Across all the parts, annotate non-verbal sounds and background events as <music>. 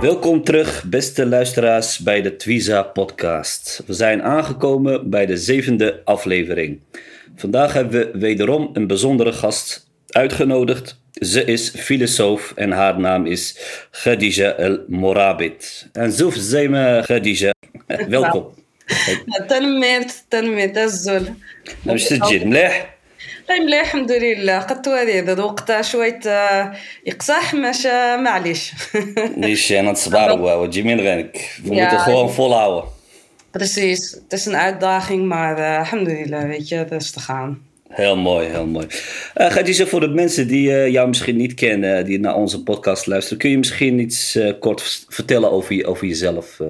Welkom terug, beste luisteraars, bij de Twiza podcast. We zijn aangekomen bij de zevende aflevering. Vandaag hebben we wederom een bijzondere gast uitgenodigd. Ze is filosoof en haar naam is Khadija El Morabit. En zoef me Khadija. Welkom. تنميت تنميت الزول باش تسجل مليح طيب مليح الحمد لله قد وريد وقتها شوية يقصح مش معليش <laughs> Niet aan het zware wat je min We moeten gewoon volhouden. Precies, het is een uitdaging, maar uh, alhamdulillah, weet je, rustig gaan. Heel mooi, heel mooi. Uh, gaat je zo voor de mensen die uh, jou misschien niet kennen, die naar onze podcast luisteren, kun je misschien iets uh, kort vertellen over, over jezelf?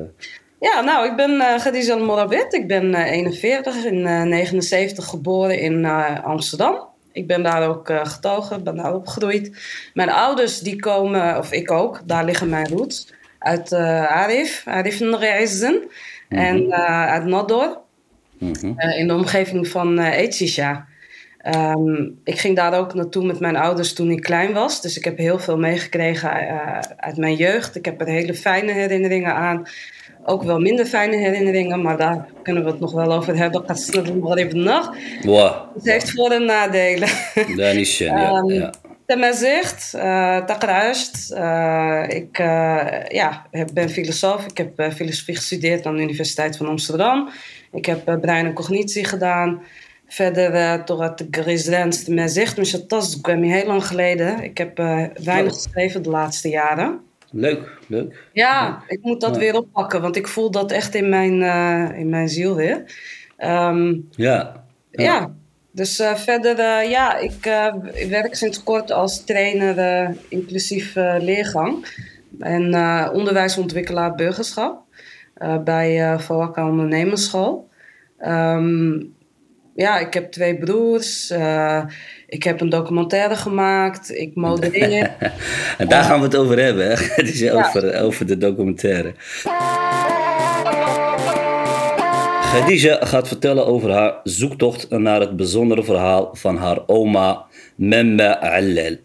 Ja, nou, ik ben uh, Khadija Morabit. Ik ben uh, 41, in uh, 79 geboren in Amsterdam. Ik ben daar ook getogen, ben daar opgegroeid. Mijn ouders, die komen, of ik ook, daar liggen mijn roots. Uit Arif, Arif Nreizzen. Mm -hmm. En uit Nador. Mm -hmm. in de omgeving van uh. Um, ik ging daar ook naartoe met mijn ouders toen ik klein was. Dus ik heb heel veel meegekregen uit mijn jeugd. Ik heb er hele fijne herinneringen aan ook wel minder fijne herinneringen, maar daar kunnen we het nog wel over hebben. Even nog. Wow. Het heeft voor- en nadelen. Dat is <laughs> ja. Um, ja. Tamazicht, uh, Takrasht. Uh, ik uh, ja, ben filosoof. Ik heb filosofie gestudeerd aan de Universiteit van Amsterdam. Ik heb brein en cognitie gedaan. Verder door het Grisdens Tamazicht. Maar dat kwam heel lang geleden. Ik heb weinig geschreven de laatste jaren. Leuk, leuk. Ja, ik moet dat ja. weer oppakken, want ik voel dat echt in mijn, uh, in mijn ziel weer. Um, ja. ja. ja. Dus uh, verder, uh, ja, ik, ik, werk sinds kort als trainer inclusief leergang. En onderwijsontwikkelaar burgerschap bij Voaka Ondernemersschool. Um, ja, ik heb twee broers. Uh, ik heb een documentaire gemaakt. Ik modereer. <laughs> en daar gaan we het over hebben. Hè? <laughs> Het is ja. over, over de documentaire. Khadija gaat vertellen over haar zoektocht naar het bijzondere verhaal van haar oma Memma Allel.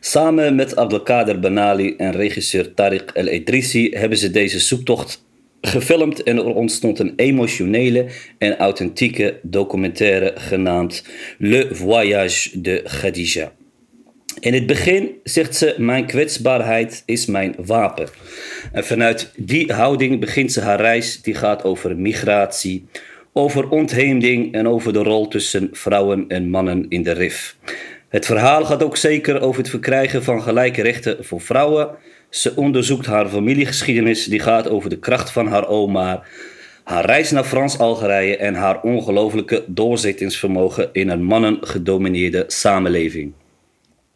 Samen met Abdelkader Benali en regisseur Tariq El Idrissi hebben ze deze zoektocht gefilmd en er ontstond een emotionele en authentieke documentaire genaamd Le Voyage de Khadija. In het begin zegt ze: Mijn kwetsbaarheid is mijn wapen. En vanuit die houding begint ze haar reis, die gaat over migratie, over ontheemding en over de rol tussen vrouwen en mannen in de RIF. Het verhaal gaat ook zeker over het verkrijgen van gelijke rechten voor vrouwen ze onderzoekt haar familiegeschiedenis, die gaat over de kracht van haar oma, haar reis naar Frans-Algerije en haar ongelooflijke doorzettingsvermogen in een mannengedomineerde samenleving.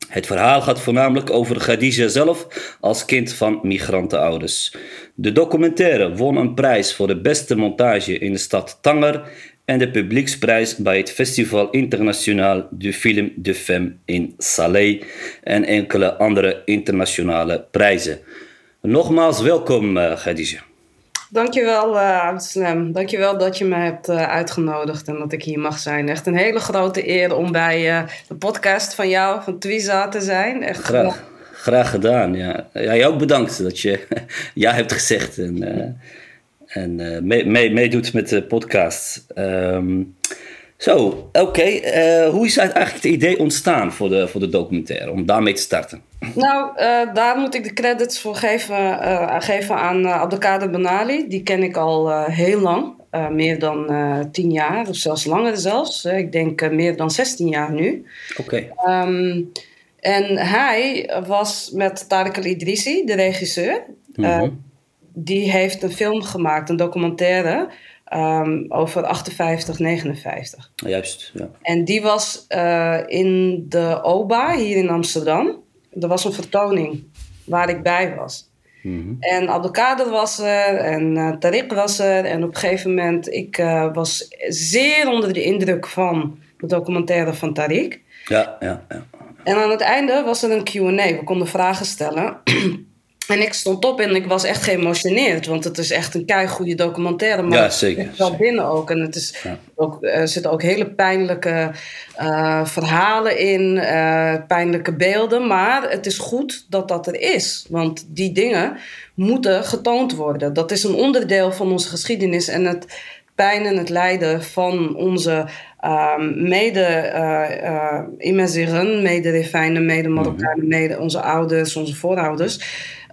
Het verhaal gaat voornamelijk over Khadija zelf als kind van migrantenouders. De documentaire won een prijs voor de beste montage in de stad Tanger en de publieksprijs bij het Festival International du Film de Femme in Salé en enkele andere internationale prijzen. Nogmaals welkom, uh, Khadija. Dankjewel, uh, Amsterdam. Dankjewel dat je me hebt uh, uitgenodigd en dat ik hier mag zijn. Echt een hele grote eer om bij uh, de podcast van jou, van Twiza, te zijn. Echt graag, graag gedaan. Ja. ja, jij ook bedankt dat je <laughs> ja hebt gezegd. En, en uh, meedoet mee, mee met de podcast. Um, zo, oké. Okay. Uh, hoe is eigenlijk het idee ontstaan voor de, voor de documentaire, om daarmee te starten? Nou, uh, daar moet ik de credits voor geven, geven aan Abdelkader Benali. Die ken ik al heel lang. meer dan tien jaar, of zelfs langer zelfs. ik denk meer dan 16 jaar nu. Oké. Okay. Um, en hij was met Tarek El Idrissi, de regisseur. Mm -hmm die heeft een film gemaakt, een documentaire um, over 58, 59. Juist, ja. En die was uh, in de OBA hier in Amsterdam. Er was een vertoning waar ik bij was. Mm En Abdelkader was er en uh, Tariq was er. En op een gegeven moment, ik uh, was zeer onder de indruk van de documentaire van Tariq. Ja, ja, ja. En aan het einde was er een Q&A. We konden vragen stellen. <clears throat> En ik stond op en ik was echt geëmotioneerd. Want het is echt een keigoede documentaire. Maar ja, zeker. Het wel binnen ook. En het is ook, er zitten ook hele pijnlijke uh, verhalen in. Uh, pijnlijke beelden. Maar het is goed dat dat er is. Want die dingen moeten getoond worden. Dat is een onderdeel van onze geschiedenis. En het pijn en het lijden van onze uh, mede uh, uh, mede Refijnen, mede Marokkanen, mhm. mede onze ouders, onze voorouders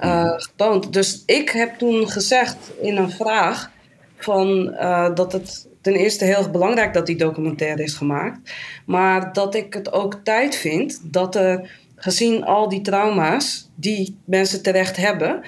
uh, getoond. Dus ik heb toen gezegd in een vraag van, dat het ten eerste heel erg belangrijk dat die documentaire is gemaakt. Maar dat ik het ook tijd vind dat er, gezien al die trauma's die mensen terecht hebben,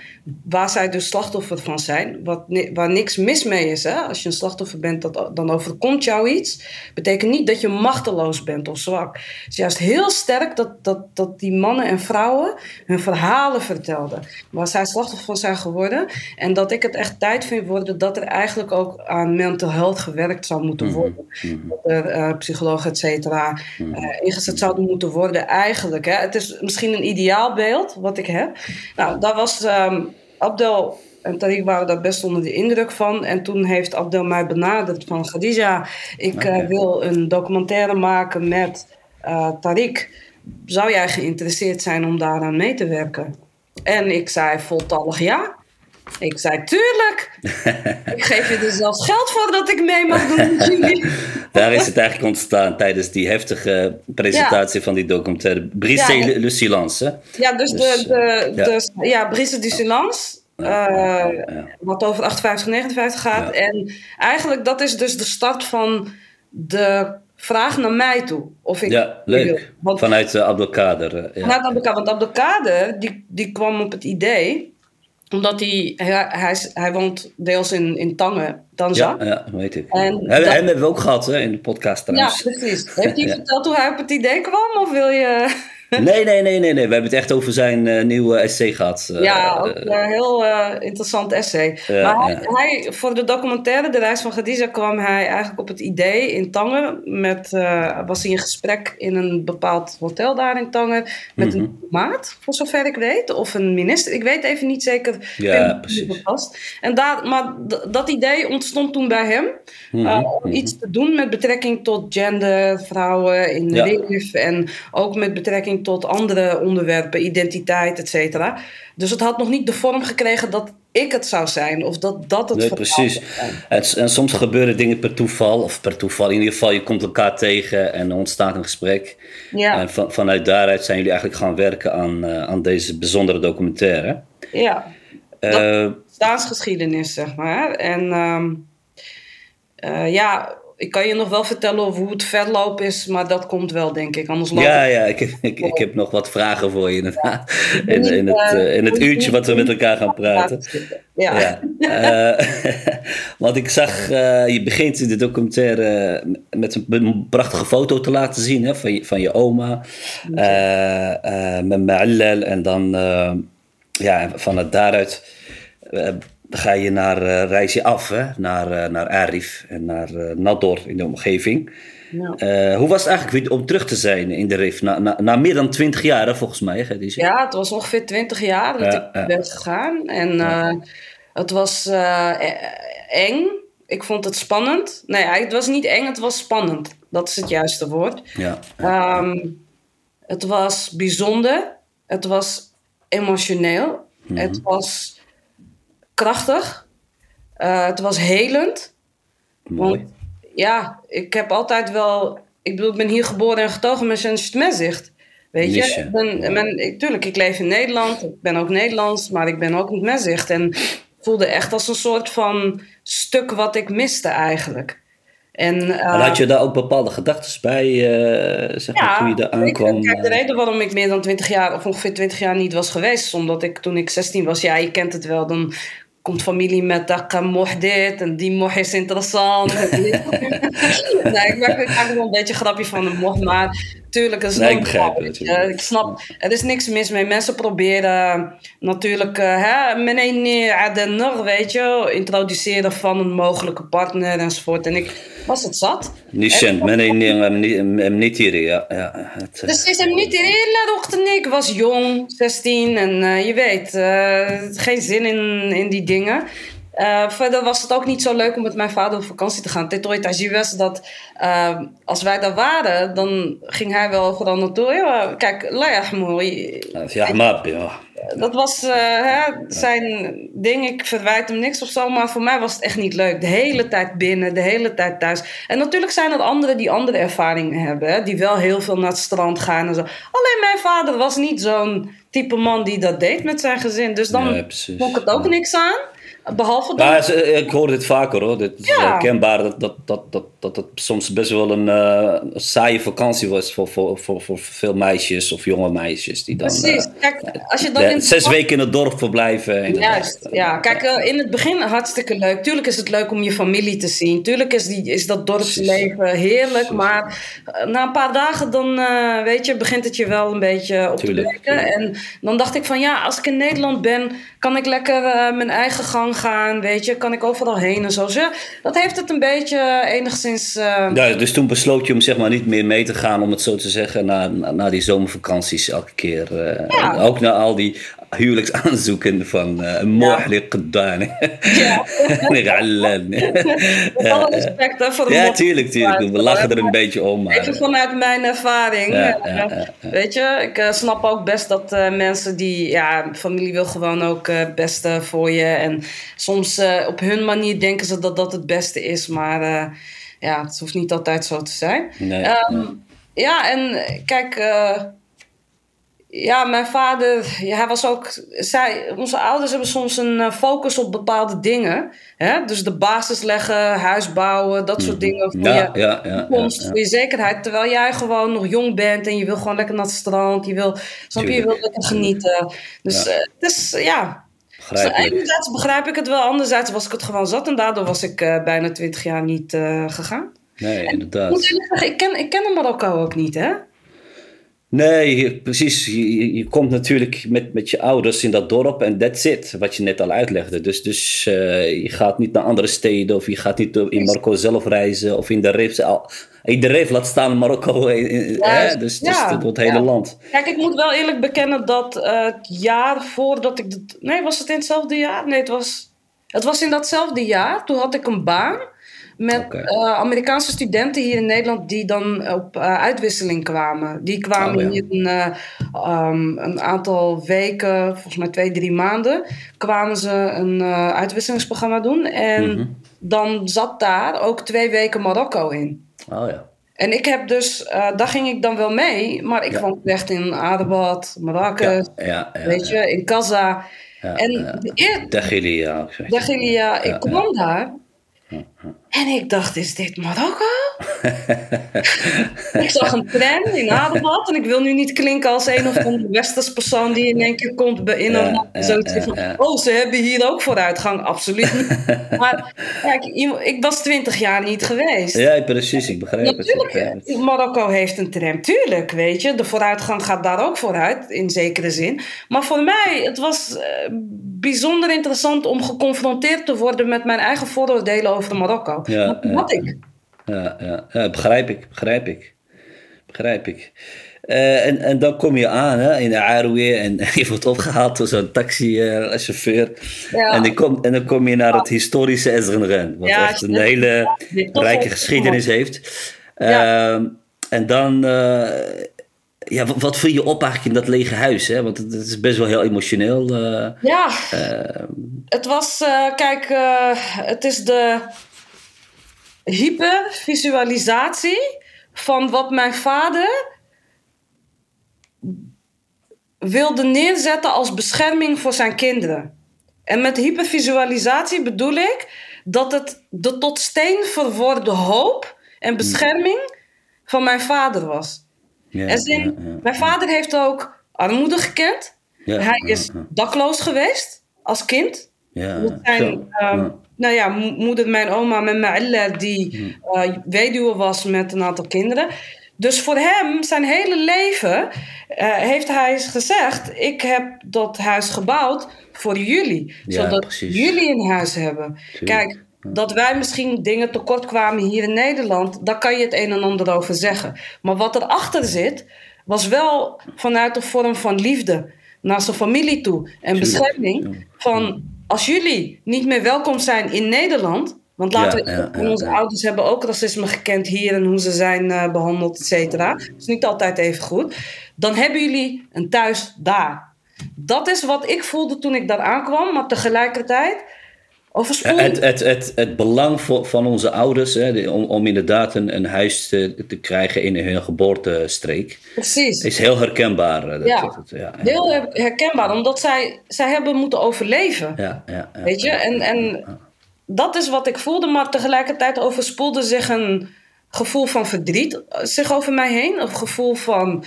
waar zij dus slachtoffer van zijn, wat, waar niks mis mee is. Hè? Als je een slachtoffer bent, dat, dan overkomt jou iets. Betekent niet dat je machteloos bent of zwak. Het is juist heel sterk dat, dat, dat die mannen en vrouwen hun verhalen vertelden. Waar zij slachtoffer van zijn geworden. En dat ik het echt tijd vind worden dat er eigenlijk ook aan mental health gewerkt zou moeten mhm, worden. Mhm. Dat er uh, psychologen, et cetera, uh, ingezet zouden moeten worden eigenlijk. Hè? Het is misschien een ideaalbeeld wat ik heb. Nou, daar was um, Abdel en Tariq waren daar best onder de indruk van. En toen heeft Abdel mij benaderd van Khadija, ik uh, wil een documentaire maken met uh, Tariq. Zou jij geïnteresseerd zijn om daaraan mee te werken? En ik zei voltallig ja. Ik zei, tuurlijk. <laughs> ik geef je er zelfs geld voor dat ik mee mag doen <laughs> met jullie. Daar is het eigenlijk ontstaan tijdens die heftige presentatie van die documentaire. Brise ja, le Silence. Ja, dus, dus, de, de, ja. Dus, ja, Brise du Silence. Uh, wat over 58, 59 gaat. En eigenlijk dat is dus de start van de vraag naar mij toe. Of ik ja, leuk. Want, Vanuit uh, Abdelkader. Uh, ja. Vanuit Abdelkader. Want Abdelkader, die, die kwam op het idee omdat hij, hij, hij, hij woont deels in, in Tangen, Tanza. Ja, ja, weet ik. En hem, hem hebben we ook gehad hè, in de podcast trouwens. Ja, precies. <laughs> Heeft hij verteld hoe hij op het idee kwam? Of wil je... <laughs> Nee, nee, nee, nee, nee. We hebben het echt over zijn uh, nieuwe essay gehad. Uh, ja, ook een heel interessant essay. maar hij, hij, voor de documentaire De Reis van Khadija kwam hij eigenlijk op het idee in Tangen. Met, was hij in gesprek in een bepaald hotel daar in Tangen. Met een mhm. maat, voor zover ik weet. Of een minister. Ik weet even niet zeker. Ja, precies. En daar, maar dat idee ontstond toen bij hem. Mm om iets te doen met betrekking tot gender, vrouwen in de ja. En ook met betrekking tot andere onderwerpen, identiteit, et cetera. Dus het had nog niet de vorm gekregen dat ik het zou zijn of dat dat het nee, precies. En, en, soms gebeuren dingen per toeval of per toeval. In ieder geval, je komt elkaar tegen en er ontstaat een gesprek. Ja. En van, vanuit daaruit zijn jullie eigenlijk gaan werken aan, uh, aan deze bijzondere documentaire. Ja, uh, staatsgeschiedenis, zeg maar. En uh, uh, ja, ik kan je nog wel vertellen over hoe het verloop is, maar dat komt wel, denk ik. Anders ja, ja, ik, ik, ik heb nog wat vragen voor je inderdaad. In, in, het, uh, in het uurtje wat we met elkaar gaan praten. Ja. ja. Uh, <laughs> want ik zag, uh, je begint in de documentaire met een prachtige foto te laten zien hè, van, je, van je oma. met Ma'allal en dan ja, vanuit daaruit dan ga je naar, uh, reis je af hè? naar, uh, naar Arif en naar uh, Nador in de omgeving. Ja. hoe was het eigenlijk om terug te zijn in de RIF? Na, na, na meer dan twintig jaar, volgens mij. Hè, ja, het was ongeveer twintig jaar dat ja, ik ben gegaan. En het was eng. Ik vond het spannend. Nee, het was niet eng, het was spannend. Dat is het juiste woord. Ja. Um, het was bijzonder. Het was emotioneel. Mm -hmm. Het was krachtig. Uh, het was helend. Mooi. Want, ja, ik heb altijd wel... Ik bedoel, ik ben hier geboren en getogen met zijn mezicht. Weet je? Ik ben, ben, ik, tuurlijk, ik leef in Nederland. Ik ben ook Nederlands, maar ik ben ook met mezicht. En voelde echt als een soort van stuk wat ik miste eigenlijk. En, uh, had je daar ook bepaalde gedachten bij, uh, zeg maar, toen je daar aankwam? Kijk, de reden waarom ik meer dan 20 jaar, of ongeveer 20 jaar niet was geweest, omdat ik toen ik 16 was, ja, je kent het wel, dan komt familie met dat moh dit en die moh is interessant. <laughs> nee, ik maak er wel een beetje een grapje van de moh, maar tuurlijk. Dat is Nee, ik begrijp het natuurlijk. Ik snap, er is niks mis mee. Mensen proberen natuurlijk, eh, hè, meneer Adenor, weet je, introduceren van een mogelijke partner enzovoort. En ik was het zat. Niet cent, men een hem niet- hier, ja. ja het, eh, Dus is hem niet ochtend. Ik was jong, 16 en eh, je weet, eh, geen zin in, in die dingen. Eh, verder was het ook niet zo leuk om met mijn vader op vakantie te gaan. Als je wist dat eh, als wij daar waren, dan ging hij wel vooral naartoe. Ja, kijk, Laia mooi. ja, ja. Dat was eh, hè, zijn ding. Ik verwijt hem niks of zo. Maar voor mij was het echt niet leuk. De hele tijd binnen, de hele tijd thuis. En natuurlijk zijn er anderen die andere ervaringen hebben. Hè, die wel heel veel naar het strand gaan en zo. Alleen mijn vader was niet zo'n type man die dat deed met zijn gezin. Dus dan precies. vond ik het ook niks aan. Behalve dat. Ik hoor dit vaker hoor. Dit is Ja. herkenbaar dat, dat, dat, dat, dat het soms best wel een eh, saaie vakantie was voor, voor, voor, voor veel meisjes of jonge meisjes. Die dan Precies. eh, Kijk, als je dan de- in zes weken in het dorp verblijven. Juist, ja. Kijk, eh, in het begin hartstikke leuk. Tuurlijk is het leuk om je familie te zien. Tuurlijk is, die, is dat dorpsleven heerlijk. Maar eh, na een paar dagen dan, eh, weet je, begint het je wel een beetje op Tuurlijk, te breken. En dan dacht ik van, ja, als ik in Nederland ben, kan ik lekker eh, mijn eigen gang gaan, weet je. Kan ik overal heen en zo. Dat heeft het een beetje enigszins... eh, Ja, dus toen besloot je om zeg maar niet meer mee te gaan, om het zo te zeggen, naar, naar die zomervakanties elke keer. eh, Ja. Ook naar al die huwelijksaanzoeken van uh, mooi gedaan. Ja. <laughs> <laughs> Met alle respect hè, voor de Ja, tuurlijk, tuurlijk. We lachen er een beetje om. Maar, Even vanuit mijn ervaring. Ja, ja, ja, ja. Weet je, ik eh, snap ook best dat eh, mensen die, ja, familie wil gewoon ook eh, het beste voor je. En soms op hun manier denken ze dat dat het beste is, maar ja, het hoeft niet altijd zo te zijn. nee, Ehm, nee. Ja, en kijk, ja, mijn vader, ja, hij was ook, zij, onze ouders hebben soms een eh, focus op bepaalde dingen. Hè? Dus de basis leggen, huis bouwen, dat soort dingen voor Mhm. ja, je ja, ja, toekomst, voor je zekerheid. Terwijl jij gewoon nog jong bent en je wil gewoon lekker naar het strand, je wil, snap je, je wil lekker genieten. Dus Ja. het is, eh, ja. Dus Begrijp ik. enerzijds begrijp ik het wel, anderzijds was ik het gewoon zat en daardoor was ik eh, bijna twintig jaar niet gegaan. Nee, Ik moet inderdaad. eerlijk zeggen, ik ken, ik ken Marokko ook niet, hè? Nee, je- precies. Je, komt natuurlijk met, met je ouders in dat dorp en that's it. Wat je net al uitlegde. Dus, dus eh, je gaat niet naar andere steden of je gaat niet in Marokko zelf reizen of in de Rif. In de laat staan Marokko. in- in- Juist, hè? Dus, dus ja, het, het hele ja. land. Kijk, ik moet wel eerlijk bekennen dat eh, het jaar voordat ik... nee, was het in hetzelfde jaar? Nee, het was, het was in datzelfde jaar. Toen had ik een baan met eh, Amerikaanse studenten hier in Nederland... die dan op eh, uitwisseling kwamen. Die kwamen Oh, ja. hier een, eh, um, een aantal weken, volgens mij twee, drie maanden... kwamen ze een uitwisselingsprogramma doen. En Mhm. dan zat daar ook twee weken Marokko in. Oh ja. En ik heb dus, daar ging ik dan wel mee, maar ik Ja. vond het echt in Adebat, Marrakesh, Ja, weet je, in ja, en ja. de eer- Dagili, ja. ik zeg- Dagilia, ik kwam daar en ik dacht, is dit Marokko? <laughs> ik zag een tram in Adebat en ik wil nu niet klinken als een of andere westers persoon die in één keer komt bij- in een Ja, land en ja, zoiets ja, van, ja. oh, ze hebben hier ook vooruitgang. Absoluut niet. <laughs> maar kijk, ik was twintig jaar niet geweest. Ja, precies. Ik begrijp Natuurlijk, het. Marokko heeft een tram, tuurlijk, weet je. De vooruitgang gaat daar ook vooruit, in zekere zin. Maar voor mij, het was eh, bijzonder interessant om geconfronteerd te worden met mijn eigen vooroordelen over Marokko. Ja, ja, had ik. Ja, ja, ja, begrijp ik, begrijp ik. Begrijp ik. Eh, en, en dan kom je aan hè, in de Aroué en <laughs> je wordt opgehaald door zo'n taxichauffeur. Ja. en, dan kom, en dan kom je naar het historische Ezrenren, wat Ja, echt een hele rijke geschiedenis heeft. Ehm, en dan, eh, ja, wat, wat viel je op eigenlijk in dat lege huis? Hè? Want het, is best wel heel emotioneel. eh. Ja, het was, eh, kijk, eh, het is de hypervisualisatie van wat mijn vader wilde neerzetten als bescherming voor zijn kinderen. En met hypervisualisatie bedoel ik dat het de tot steen verworden hoop en bescherming van mijn vader was. ja, ja. Mijn vader heeft ook armoede gekend. Hij is dakloos geweest als kind. Ja, zijn, ehm, ja. nou ja, mo- moeder, mijn oma met Ma'illa, die eh, weduwe was met een aantal kinderen. Dus voor hem, zijn hele leven, eh, heeft hij gezegd: Ik heb dat huis gebouwd voor jullie. Ja, zodat precies. jullie een huis hebben. Kijk, dat wij misschien dingen tekort kwamen hier in Nederland, daar kan je het een en ander over zeggen. Maar wat erachter zit, was wel vanuit een vorm van liefde naar zijn familie toe en bescherming. Van als jullie niet meer welkom zijn in Nederland. Want laten we, Ja, ja, ja, onze ouders hebben ook racisme gekend hier en hoe ze zijn eh, behandeld, et cetera. Dus niet altijd even goed. Dan hebben jullie een thuis daar. Dat is wat ik voelde toen ik daar aankwam, maar tegelijkertijd Het, het, het, het belang voor, van onze ouders hè, om, om inderdaad een, een huis te, te krijgen in hun geboortestreek Precies. is heel herkenbaar. eh, Dat, Ja. dat- dat- ja, ja, Heel her- herkenbaar, omdat zij, zij hebben moeten overleven. ja, ja, ja. Weet je? En, en dat is wat ik voelde, maar tegelijkertijd overspoelde zich een gevoel van verdriet eh, zich over mij heen. Een gevoel van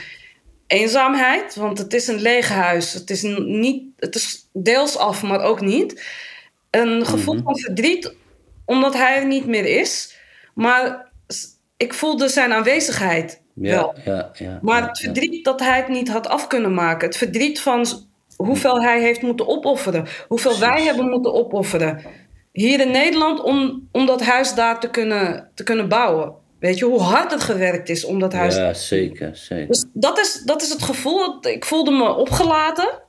eenzaamheid, want het is een leeg huis. Het is, niet, het is deels af, maar ook niet. Een gevoel Mhm. van verdriet, omdat hij er niet meer is. Maar ik voelde zijn aanwezigheid wel. Ja, ja, ja, Maar ja, het ja. verdriet dat hij het niet had af kunnen maken. Het verdriet van hoeveel hij heeft moeten opofferen. Hoeveel wij hebben moeten opofferen. Hier in Nederland om, om dat huis daar te kunnen, te kunnen bouwen. Weet je hoe hard het gewerkt is om dat huis Ja, zeker, zeker. Dus dat is, dat is het gevoel. Ik voelde me opgelaten.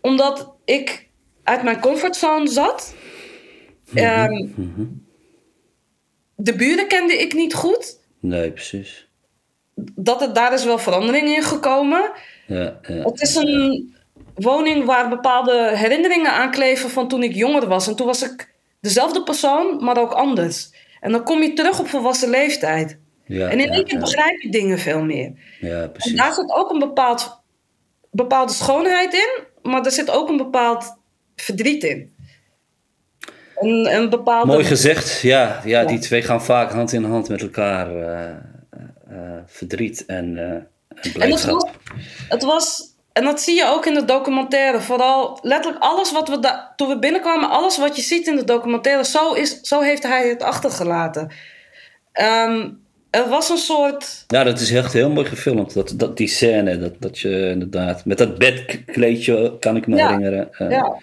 Omdat ik uit mijn comfortzone zat. Ehm, de buren kende ik niet goed. Nee, precies. Dat het, daar is wel verandering in gekomen. Ja, ja. Het is een woning waar bepaalde herinneringen aan kleven van toen ik jonger was. En toen was ik dezelfde persoon, maar ook anders. En dan kom je terug op volwassen leeftijd. ja, en in één keer begrijp je dingen veel meer. Ja, En precies. daar zit ook een bepaald, bepaalde schoonheid in, maar er zit ook een bepaald verdriet in. Een, een bepaalde... Mooi gezegd, ja, ja, die twee gaan vaak hand in hand met elkaar. eh, eh, eh, verdriet en, blijdschap. was, het was, en dat zie je ook in de documentaire. Vooral letterlijk alles wat we toen we binnenkwamen, alles wat je ziet in de documentaire, zo, is, zo heeft hij het achtergelaten. Ehm, er was een soort. Ja, dat is echt heel mooi gefilmd. Dat, dat, die scène, dat, dat je inderdaad... Met dat bedkleedje kan ik me Ja, herinneren. ja,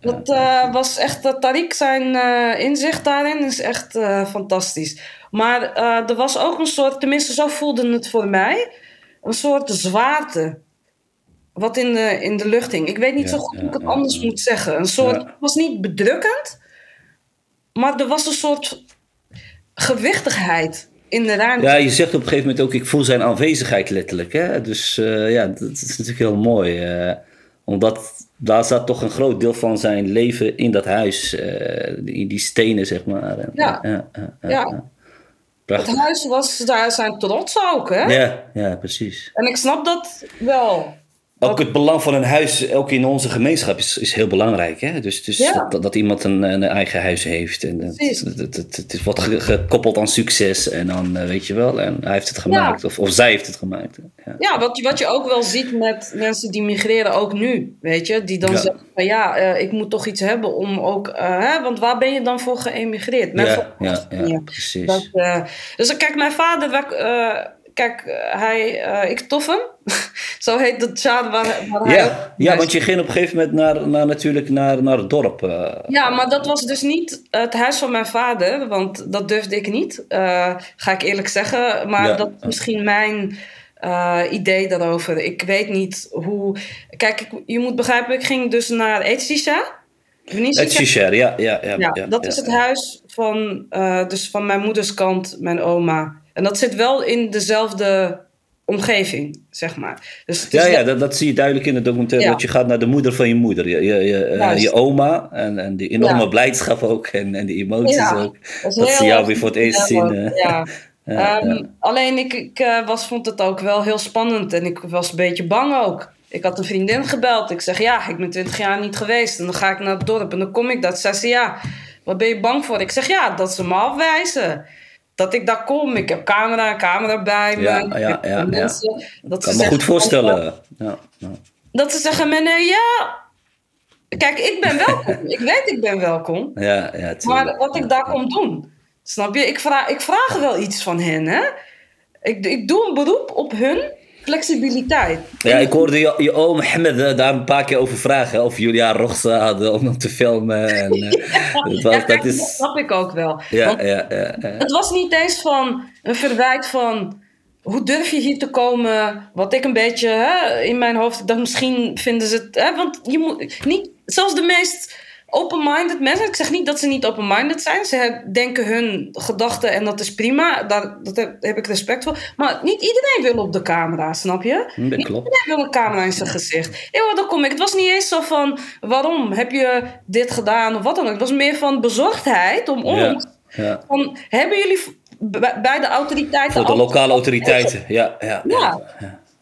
dat eh, was echt. dat Tariq zijn eh, inzicht daarin is echt eh, fantastisch. Maar er was ook een soort, tenminste zo voelde het voor mij, een soort zwaarte. Wat in de, in de lucht hing. Ik weet niet Ja, zo goed ja, hoe ik het ja, anders moet zeggen. Een soort. Het was niet bedrukkend, maar er was een soort gewichtigheid in de ruimte. Ja, je zegt op een gegeven moment ook, ik voel zijn aanwezigheid letterlijk. Hè? Dus ja, dat is natuurlijk heel mooi. eh, omdat daar zat toch een groot deel van zijn leven in dat huis. eh, die, die stenen, zeg maar. Ja. ja, Ja. ja. Prachtig. Het huis was daar zijn trots ook, hè? Ja, ja, precies. En ik snap dat wel. Ook het belang van een huis, ook in onze gemeenschap, is, is heel belangrijk. Hè? Dus, dus Ja. dat, dat iemand een, een eigen huis heeft. En het, het, het, wordt ge- gekoppeld aan succes. En dan, eh, weet je wel, en hij heeft het gemaakt. Of, of zij heeft het gemaakt. Ja. Ja, wat, je- wat je ook wel ziet met mensen die migreren, ook nu, weet je, die dan zeggen van ja, eh, ik moet toch iets hebben om ook, eh, hè, want waar ben je dan voor geëmigreerd? Mijn Ja, ja, precies. Dat, dus kijk, mijn vader, wij- kijk, eh, hij, eh, ik tof hem, <laughs> zo heet het jaar waar, waar hij Ja, ja, want je ging op een gegeven moment naar, naar, natuurlijk naar, naar het dorp. eh. Ja, maar dat was dus niet het huis van mijn vader, want dat durfde ik niet, ga ik eerlijk zeggen. Maar Ja. dat is misschien mijn eh, idee daarover. Ik weet niet hoe. Kijk, ik, je moet begrijpen, ik ging dus naar Etsisha. Het Shisher, ja, ja, ja, Ja, ja, dat ja, is het ja. huis van, dus van mijn moeders kant, mijn oma. En dat zit wel in dezelfde omgeving, zeg maar. Dus het Ja, ja dat, dat zie je duidelijk in de documentaire. Ja. Dat je gaat naar de moeder van je moeder. Je, je, je, eh, je oma. En, en die enorme Ja. blijdschap ook. En, en die emoties Ja, ook. dat Dat ze jou weer voor het eerst zien. eh. <laughs> Ehm. Alleen ik, ik eh, was, vond het ook wel heel spannend en ik was een beetje bang ook. Ik had een vriendin gebeld. Ik zeg ja, ik ben 20 jaar niet geweest. En dan ga ik naar het dorp en dan kom ik. Ze zei ja, wat ben je bang voor? Ik zeg ja, dat ze me afwijzen. Dat ik daar kom. Ik heb camera, camera bij me. Ja, ja, ja, ja. mensen. Dat kan me goed voorstellen. Ja, ja. Dat ze zeggen, meneer, ja. Kijk, ik ben welkom. ik weet, ik ben welkom. <laughs> Ja, ja. Maar wat ik daar kom doen, snap je? Ik vraag, ik vraag wel iets van hen, hè? ik, ik doe een beroep op hun flexibiliteit. Ja, ik hoorde je, je oom Mohammed eh, daar een paar keer over vragen. Of jullie haar rochsa hadden om hem te filmen. En, <laughs> uh, dat, was, ja, dat, is... dat snap ik ook wel. Ja, ja, ja, ja, Het was niet eens van een verwijt van... Hoe durf je hier te komen? Wat ik een beetje hè, in mijn hoofd... dacht misschien vinden ze het... Hè, want je moet niet... Zelfs de meest open-minded mensen. Ik zeg niet dat ze niet open-minded zijn. Ze denken hun gedachten en dat is prima. Daar, dat heb, ik respect voor. Maar niet iedereen wil op de camera, snap je? Dat niet klopt. iedereen wil een camera in zijn gezicht. Dan kom ik. Het was niet eens zo van waarom heb je dit gedaan of wat dan ook. Het was meer van bezorgdheid om ons. Ja. Van, hebben jullie bij de autoriteiten. Voor de lokale autoriteiten, ja. ja, ja.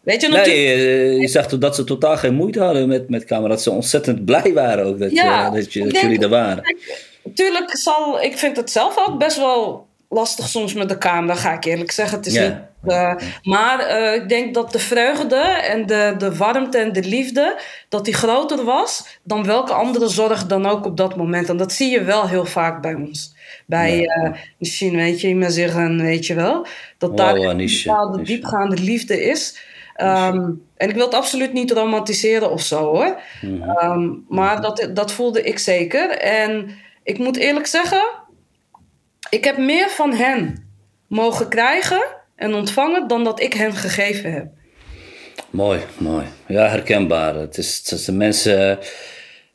Weet je, nee, je zag dat ze totaal geen moeite hadden met, met camera. Dat ze ontzettend blij waren ook dat, ja, je, dat, je, dat jullie er waren. Tuurlijk zal, ik vind het zelf ook best wel lastig soms met de camera, ga ik eerlijk zeggen. Het is niet, uh, maar uh, ik denk dat de vreugde en de, de warmte en de liefde, dat die groter was dan welke andere zorg dan ook op dat moment. En dat zie je wel heel vaak bij ons. Bij ja. uh, misschien, weet je, maar zeggen, weet je wel, dat wow, daar een bepaalde diepgaande liefde is. Um, en ik wil het absoluut niet romantiseren of zo hoor. Mhm. Um, maar dat, dat voelde ik zeker. En ik moet eerlijk zeggen, ik heb meer van hen mogen krijgen en ontvangen dan dat ik hen gegeven heb. Mooi, mooi. Ja, herkenbaar. Het is, het is de mensen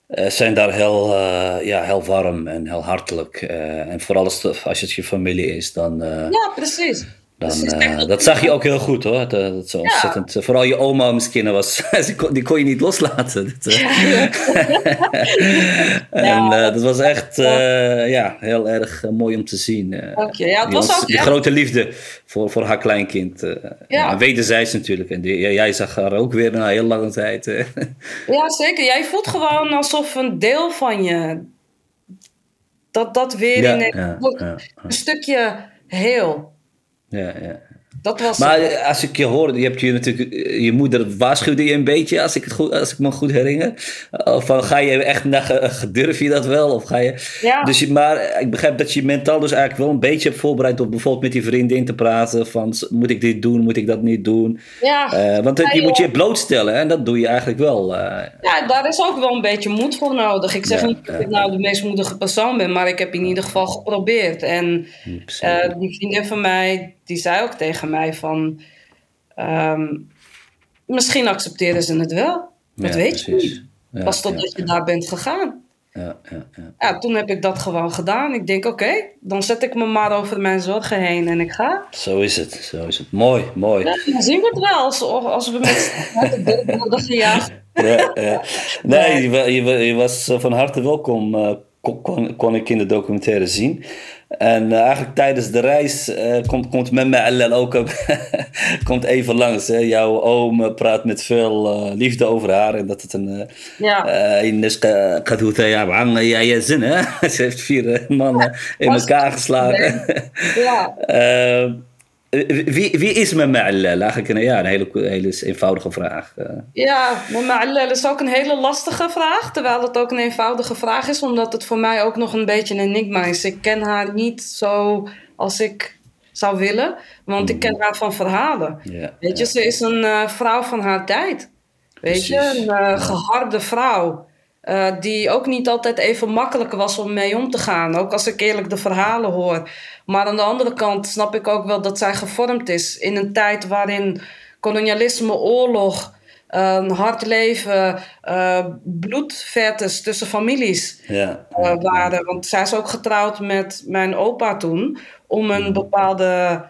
uh, zijn daar heel, uh, ja, heel warm en heel hartelijk. Uh, en vooral als, als het je familie is, dan. ja, precies. Dan, uh, dat zag je ook heel goed hoor. Dat, dat is ontzettend. Ja. Vooral je oma misschien was. <laughs> die kon je niet loslaten. Dat, <laughs> en ja. uh, dat was echt ja, heel erg mooi om te zien. Okay. Ja, het was ons, ook die grote liefde voor, voor haar kleinkind. Ja. Wederzijds natuurlijk. En die, jij zag haar ook weer na heel lange tijd. ja, zeker. Jij voelt gewoon alsof een deel van je. Dat dat weer in een, een stukje heel. Ja, ja. Dat was maar als ik je hoor, je hebt je natuurlijk, je moeder waarschuwde je een beetje, als ik, het goed, als ik me goed herinner. Van ga je echt naar, durf je dat wel? Of ga je, ja. dus je, maar ik begrijp dat je mentaal dus eigenlijk wel een beetje hebt voorbereid op bijvoorbeeld met die vriendin te praten. Van moet ik dit doen, moet ik dat niet doen? Ja. Uh, want het, je moet je blootstellen en dat doe je eigenlijk wel. Uh, ja, daar is ook wel een beetje moed voor nodig. Ik zeg Ja, niet dat ik nou de meest moedige persoon ben, maar ik heb in ieder geval geprobeerd. En uh, die vriendin van mij, die zei ook tegen mij van... Um, misschien accepteren ze het wel. Dat Ja, weet je niet. Ja, Pas totdat ja, je daar bent gegaan. ja, ja, ja. Ja, toen heb ik dat gewoon gedaan. Ik denk, oké, dan zet ik me maar over mijn zorgen heen en ik ga. Zo is het, zo is het. Mooi, mooi. Ja, dan zien we het wel als, als we met de deur worden gejaagd. ja, ja. Nee, je, je, wa- je was van harte welkom, eh, kon, kon, ik in de documentaire zien. En eh, eigenlijk tijdens de reis eh, komt, komt Memme Allel ook <laughs> komt even langs. Hè. Jouw oom eh, praat met veel liefde over haar. En dat het een... Ja. in ja, ja, zin, hè? <laughs> Ze heeft vier mannen in elkaar geslagen. ja. <laughs> Eh, wie, wie is Memme Allel? Eigenlijk een, ja, een hele, hele eenvoudige vraag. eh. Ja, maar Ma'alel is ook een hele lastige vraag. Terwijl het ook een eenvoudige vraag is, omdat het voor mij ook nog een beetje een enigma is. Ik ken haar niet zo als ik zou willen, want ik ken haar van verhalen. ja, Weet je, ze is een eh, vrouw van haar tijd. Weet je, een eh, geharde vrouw. Eh, die ook niet altijd even makkelijk was om mee om te gaan. Ook als ik eerlijk de verhalen hoor. Maar aan de andere kant snap ik ook wel dat zij gevormd is in een tijd waarin kolonialisme, oorlog, hard leven, bloedvetes tussen families Ja, eh, waren. Want zij is ook getrouwd met mijn opa toen om een bepaalde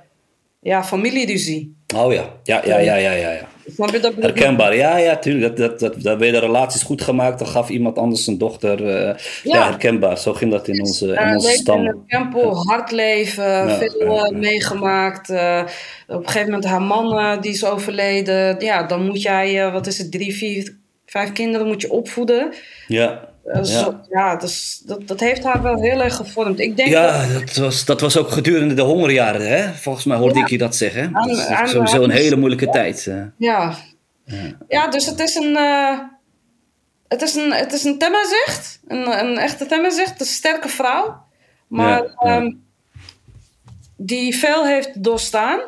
ja, familieruzie. Oh ja, ja, ja, ja, ja, ja. ja. Snap je dat? bedoel ik? Herkenbaar, ja, ja, tuurlijk. Dat, dat, dat, dat werden relaties goed gemaakt, dan gaf iemand anders zijn dochter. eh, ja. Ja. herkenbaar. Zo ging dat in onze, in Eh, onze in stam. tempo, hard leven, veel ja, eh, meegemaakt. eh, op een gegeven moment haar man die is overleden. Ja, dan moet jij, wat is het, drie, vier, vijf kinderen moet je opvoeden. Ja, Eh, Ja. dus, dat, dat heeft haar wel heel erg gevormd. Ik denk dat, ja dat, was, dat was ook gedurende de hongerjaren, hè? Volgens mij hoorde ik je dat zeggen. Aan- dat is aan- sowieso een hele moeilijke tijd. eh. ja. ja, dus het is een... eh, het is een, het is een temmazicht, een, een echte temmazicht, een sterke vrouw. Maar ehm, die veel heeft doorstaan.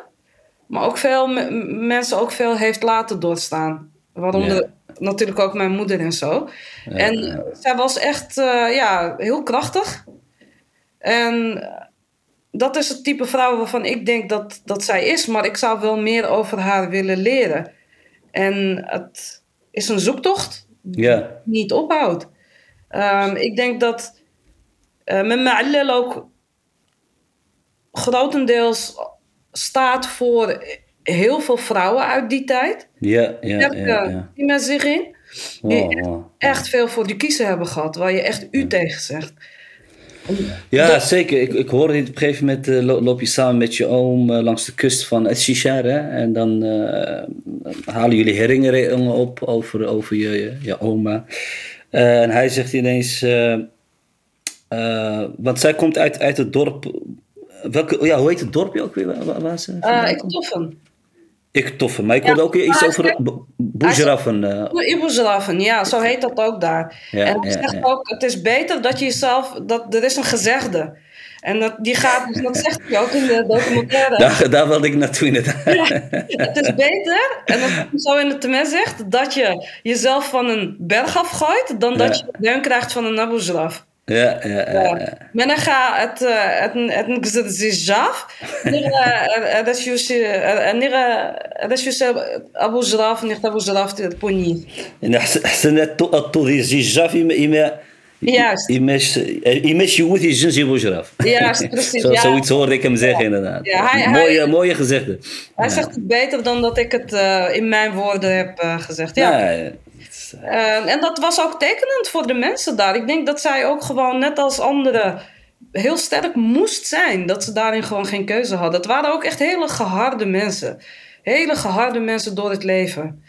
maar ook veel mensen ook veel heeft laten doorstaan. Waaronder. Natuurlijk ook mijn moeder en zo. en zij was echt eh, ja, heel krachtig. En dat is het type vrouw waarvan ik denk dat, dat zij is. Maar ik zou wel meer over haar willen leren. En het is een zoektocht Ja, niet ophoudt. Ehm, ik denk dat uh, met Ma'allel ook grotendeels staat voor heel veel vrouwen uit die tijd. ja, ja, ja. Die met zich in. Die Wow, echt, wow. echt veel voor de kiezer hebben gehad. Waar je echt u tegen zegt. Ja, zeker. Ik, ik hoorde het op een gegeven moment eh, lo- loop je samen met je oom eh, langs de kust van het Shishar. Hè? En dan eh, halen jullie herinneringen op over, over je, je, je oma. En hij zegt ineens... want zij komt uit, uit het dorp... Welke, ja, hoe heet het dorpje ook weer? Waar, waar- ze ik toffen. Ik toffe. Maar ik Ja, hoorde ook iets over Boezeraffen. eh, Iboezraffen, ja, zo heet dat ook daar. Ja, en hij ja, zegt ook, het is beter dat je jezelf, dat, er is een gezegde. En dat, die gaat, <laughs> dat zegt hij ook in de documentaire. daar, daar wilde ik naartoe inderdaad. Het is beter, en dat hij zo in het temet zegt, dat je jezelf van een berg afgooit, dan dat je deun krijgt van een Abu-Zraf. Ja, ja, ja. ja. Men ga het eh, het het het zizaf dat je dat je Abu Zraf niet Abu Zraf het pony En حسنات الطوذي الزجاج يما Juist. يماش يماش يوثي الجنس يبو جراف Juist, precies, Zo, ja. Zoiets hoorde ik hem zeggen inderdaad. Ja, hij- mooie, hij- mooie gezegde. Hij zegt het beter dan dat ik het eh, in mijn woorden heb eh, gezegd. Ja. Ja, ja. Het is, eh, Eh, en dat was ook tekenend voor de mensen daar. Ik denk dat zij ook gewoon, net als anderen, heel sterk moest zijn. Dat ze daarin gewoon geen keuze hadden. Het waren ook echt hele geharde mensen. Hele geharde mensen door het leven.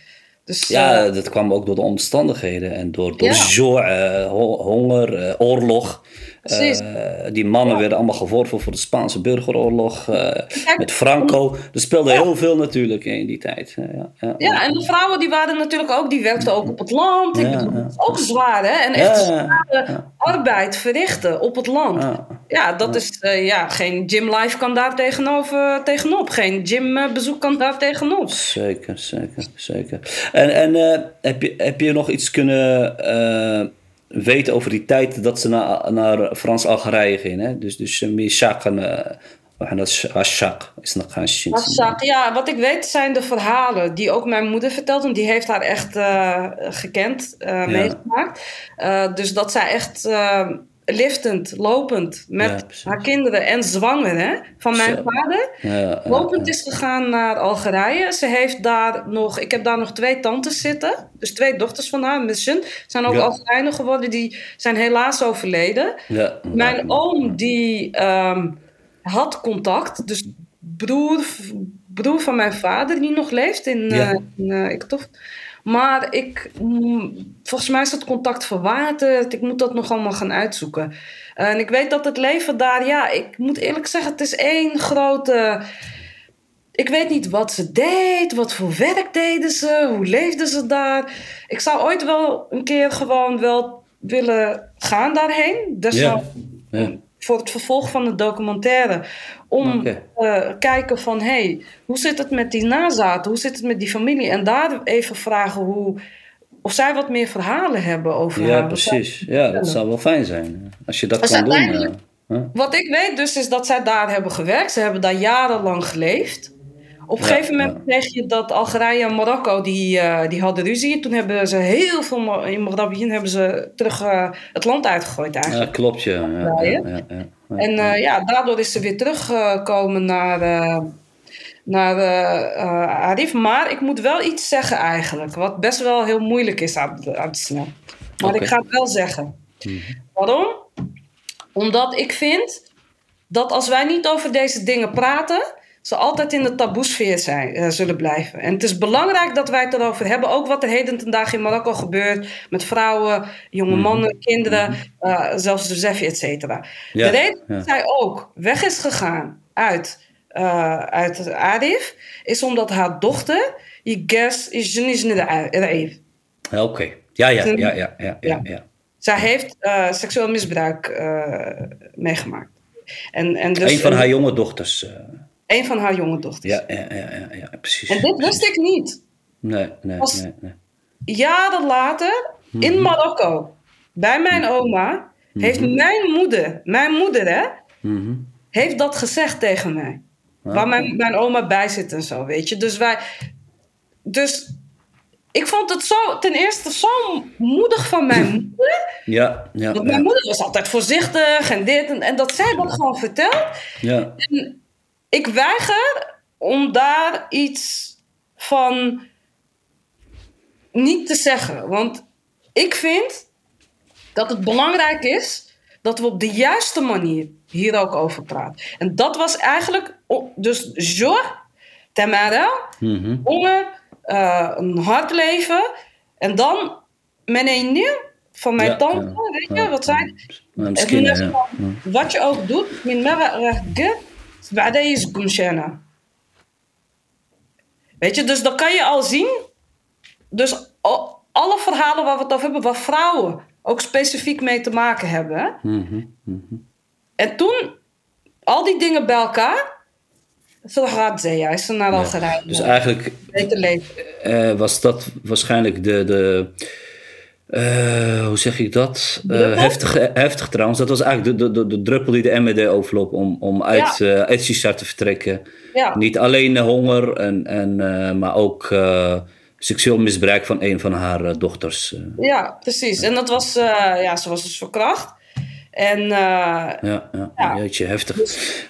Dus, Ja, eh, dat kwam ook door de omstandigheden en door, door Ja. zo, eh, ho- honger, eh, oorlog. Precies. Eh, die mannen werden allemaal geworven voor de Spaanse burgeroorlog eh, met Franco. Er speelde heel veel natuurlijk in die tijd. Eh, ja, ja. en de vrouwen die waren natuurlijk ook, die werkten ook op het land. Ik bedoel, ook zwaar, hè? En echt zware arbeid verrichten op het land. Ja. Dat is, ja, geen gym life kan daar tegenover, tegenop. Geen gymbezoek kan daar tegenop. Zeker, zeker, zeker. En, en heb, je, heb je nog iets kunnen eh, weten over die tijd dat ze naar, naar Frans-Algerije gingen? Hè? Dus, dus meer Shaken, Ashak is nog gaan zien. Masak, ja, wat ik weet zijn de verhalen die ook mijn moeder vertelt. En die heeft haar echt eh, gekend, eh, meegemaakt. Eh, dus dat zij echt eh, liftend, lopend met Ja, haar kinderen en zwanger hè, van mijn Zo. vader. Ja, ja, Lopend is gegaan naar Algerije. Ze heeft daar nog, ik heb daar nog twee tantes zitten. Dus twee dochters van haar, z'n. Zijn ook. Algerijnen geworden. Die zijn helaas overleden. ja. Mijn oom die ehm, had contact, dus broer, broer van mijn vader die nog leeft in, eh eh, Iktof. Maar ik, mm, volgens mij is dat contact verwaterd. Ik moet dat nog allemaal gaan uitzoeken. En ik weet dat het leven daar, ja, ik moet eerlijk zeggen, het is één grote. Ik weet niet wat ze deed, wat voor werk deden ze, hoe leefden ze daar. Ik zou ooit wel een keer gewoon wel willen gaan daarheen. Dus Ja. Ja. Voor het vervolg van de documentaire. Om Oké. te kijken van, hé, hey, hoe zit het met die nazaten? Hoe zit het met die familie? En daar even vragen hoe, of zij wat meer verhalen hebben over Ja, haar. precies. Ja, dat zou wel fijn zijn. Als je dat Dus kan doen. eh? Wat ik weet dus is dat zij daar hebben gewerkt. Ze hebben daar jarenlang geleefd. Op een Ja, gegeven moment ja. kreeg je dat Algerije en Marokko die, eh, die hadden ruzie. Toen hebben ze heel veel in Marabien hebben ze terug eh, het land uitgegooid eigenlijk. Ja, klopt. Ja, ja. En eh, ja, daardoor is ze weer teruggekomen naar, naar Arif. Maar ik moet wel iets zeggen eigenlijk. Wat best wel heel moeilijk is aan, aan te snel. Maar ik ga het wel zeggen. Waarom? Omdat ik vind dat als wij niet over deze dingen praten, ze altijd in de taboesfeer zijn, eh, zullen blijven. En het is belangrijk dat wij het erover hebben. Ook wat er heden ten dagen in Marokko gebeurt met vrouwen, jonge mannen, kinderen, eh, zelfs de Zefi, et cetera. Ja, de reden ja. dat zij ook weg is gegaan uit, eh uit Arif, is omdat haar dochter, Iges, is niet Arif. Oké. Ja, ja, ja, ja, ja, ja, Ja. Zij heeft seksueel misbruik meegemaakt. En, en dus, Een van haar jonge dochters. Een van haar jonge dochters. Ja, ja, ja, ja, ja precies. En dit wist ik niet. Nee, nee, Als- nee, nee. Jaren later, in Marokko, bij mijn oma, heeft mijn moeder, mijn moeder hè, Mhm. heeft dat gezegd tegen mij. Waar mijn, mijn oma bij zit en zo, weet je. Dus wij. Dus ik vond het zo, ten eerste zo moedig van mijn <laughs> moeder. Ja, ja, Want mijn ja. moeder was altijd voorzichtig en dit en, en dat zij dat gewoon vertelt. ja. Ik weiger om daar iets van niet te zeggen. Want ik vind dat het belangrijk is dat we op de juiste manier hier ook over praten. En dat was eigenlijk, dus zorg, Tamara, Mhm. honger, eh, een hard leven. En dan een nieuw van mijn Ja, tante, ja, weet je, ja. wat zei het Wat je ook doet, min مرة راح تقل بعدين يسقم شانا. Weet je, dus dan kan je al zien. Dus al- alle verhalen waar we het over hebben, waar vrouwen ook specifiek mee te maken hebben. hè. Mhm, mhm. En toen, al die dingen bij elkaar. Zo gaat ze juist naar Algerije. Dus eigenlijk Beter leven. eh, was dat waarschijnlijk de. de eh, hoe zeg ik dat? Eh, heftig, heftig trouwens. Dat was eigenlijk de, de, de, de druppel die de MED overloop om, om uit, eh uit Shisha te vertrekken. Ja. Niet alleen eh, honger, en, en, eh, maar ook eh, seksueel misbruik van een van haar eh, dochters. eh. ja, precies. En dat was, eh, ja, ze was dus verkracht. En eh, ja, ja, Ja. jeetje, heftig.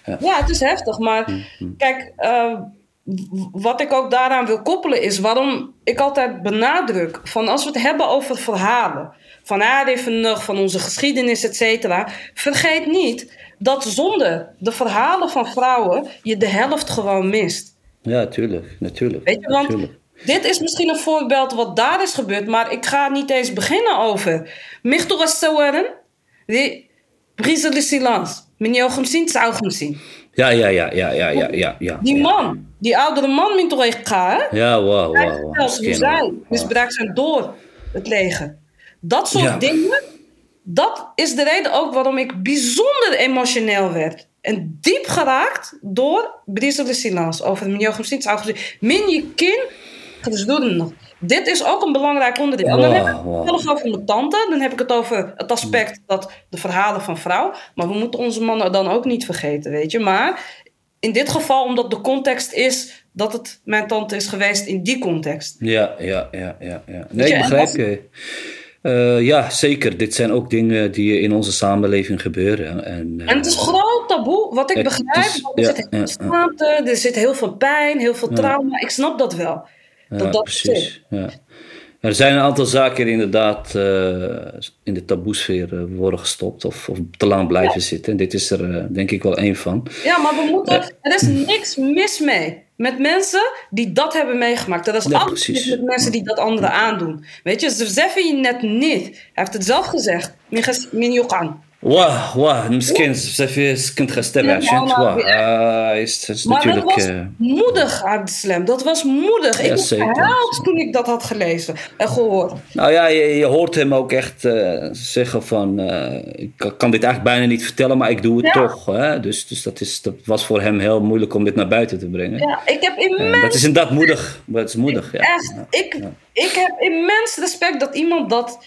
Ja. Ja, het is heftig. Maar kijk, eh, w- wat ik ook daaraan wil koppelen is waarom ik altijd benadruk van als we het hebben over verhalen van Aardevenug, van onze geschiedenis, et cetera, vergeet niet dat zonder de verhalen van vrouwen je de helft gewoon mist. Ja, tuurlijk, natuurlijk. Weet je, want dit is misschien een voorbeeld wat daar is gebeurd, maar ik ga niet eens beginnen over. Michtoras Sawaren, die silence. Silans, Meneer Gemsien, Zou zien? Ja, ja, ja, ja, ja, ja, ja. ja Die man, die oudere man min toch echt gaan, hè? Ja, wauw, Hij wauw. vertelt hoe zij wel. misbruikt zijn door het leger. Dat soort Ja. dingen, dat is de reden ook waarom ik bijzonder emotioneel werd. En diep geraakt door Brise de Silence over Minjo Gemsins Min je kin, dus doe het nog. Dit is ook een belangrijk onderdeel. En dan heb ik het over mijn tante. Dan heb ik het over het aspect dat de verhalen van vrouw. Maar we moeten onze mannen dan ook niet vergeten, weet je. Maar in dit geval, omdat de context is dat het mijn tante is geweest in die context. Ja, ja, ja, ja. ja. Nee, ik begrijp je. Eh, ja, zeker. Dit zijn ook dingen die in onze samenleving gebeuren. En, eh, En het is groot taboe, wat ik begrijp. is- er ja, zit heel veel ja, schaamte, er zit heel veel pijn, heel veel trauma. Ik snap dat wel. Ja, dat dat precies. Ja. Er zijn een aantal zaken die inderdaad eh, in de taboesfeer eh, worden gestopt of, of te lang blijven zitten. En dit is er eh, denk ik wel één van. Ja, maar we moeten. Er is niks mis mee. Met mensen die dat hebben meegemaakt. Er is Ja, precies. mis met mensen die dat anderen aandoen. Weet je, ze zeggen je net niet. Hij heeft het zelf gezegd. Min ges- Ja, Shit, allemaal wauw. weer. Eh, is, is Maar natuurlijk. eh, moedig, Abdeslam. Dat was moedig. ik heb toen ik dat had gelezen en gehoord. Nou ja, je, je hoort hem ook echt eh, zeggen van... eh, ik kan- dit eigenlijk bijna niet vertellen, maar ik doe het Ja. toch. Hè? Dus, dus dat, is, dat was voor hem heel moeilijk om dit naar buiten te brengen. Ja, ik heb En immens dat is inderdaad moedig. Dat is moedig, ja. Echt, ik, ik heb immens respect dat iemand dat.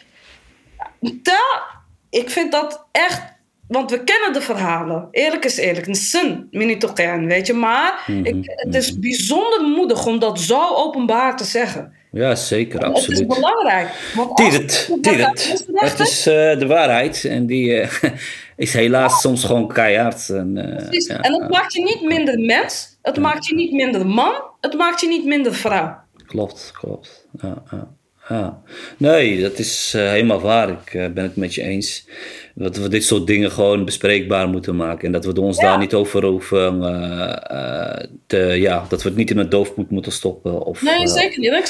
Ik vind dat echt. Want we kennen de verhalen. Eerlijk is eerlijk. Een zin, minitoken, weet je. Maar Mhm, ik, het is bijzonder moedig om dat zo openbaar te zeggen. Ja, zeker, Het is absoluut. belangrijk. Dit als- het, is eh, de waarheid en die eh, <laughs> is helaas soms gewoon keihard. En, precies. ja, En het maakt je niet minder mens. Het maakt je niet minder man. Het maakt je niet minder vrouw. Klopt, klopt. Ja, ja, ja. Nee, dat is eh, helemaal waar. Ik eh, ben het met je eens. Dat we dit soort dingen gewoon bespreekbaar moeten maken. En dat we ons Ja. daar niet over hoeven eh, te... Ja, dat we het niet in het doofpoet moeten stoppen. Of, Nee, zeker. En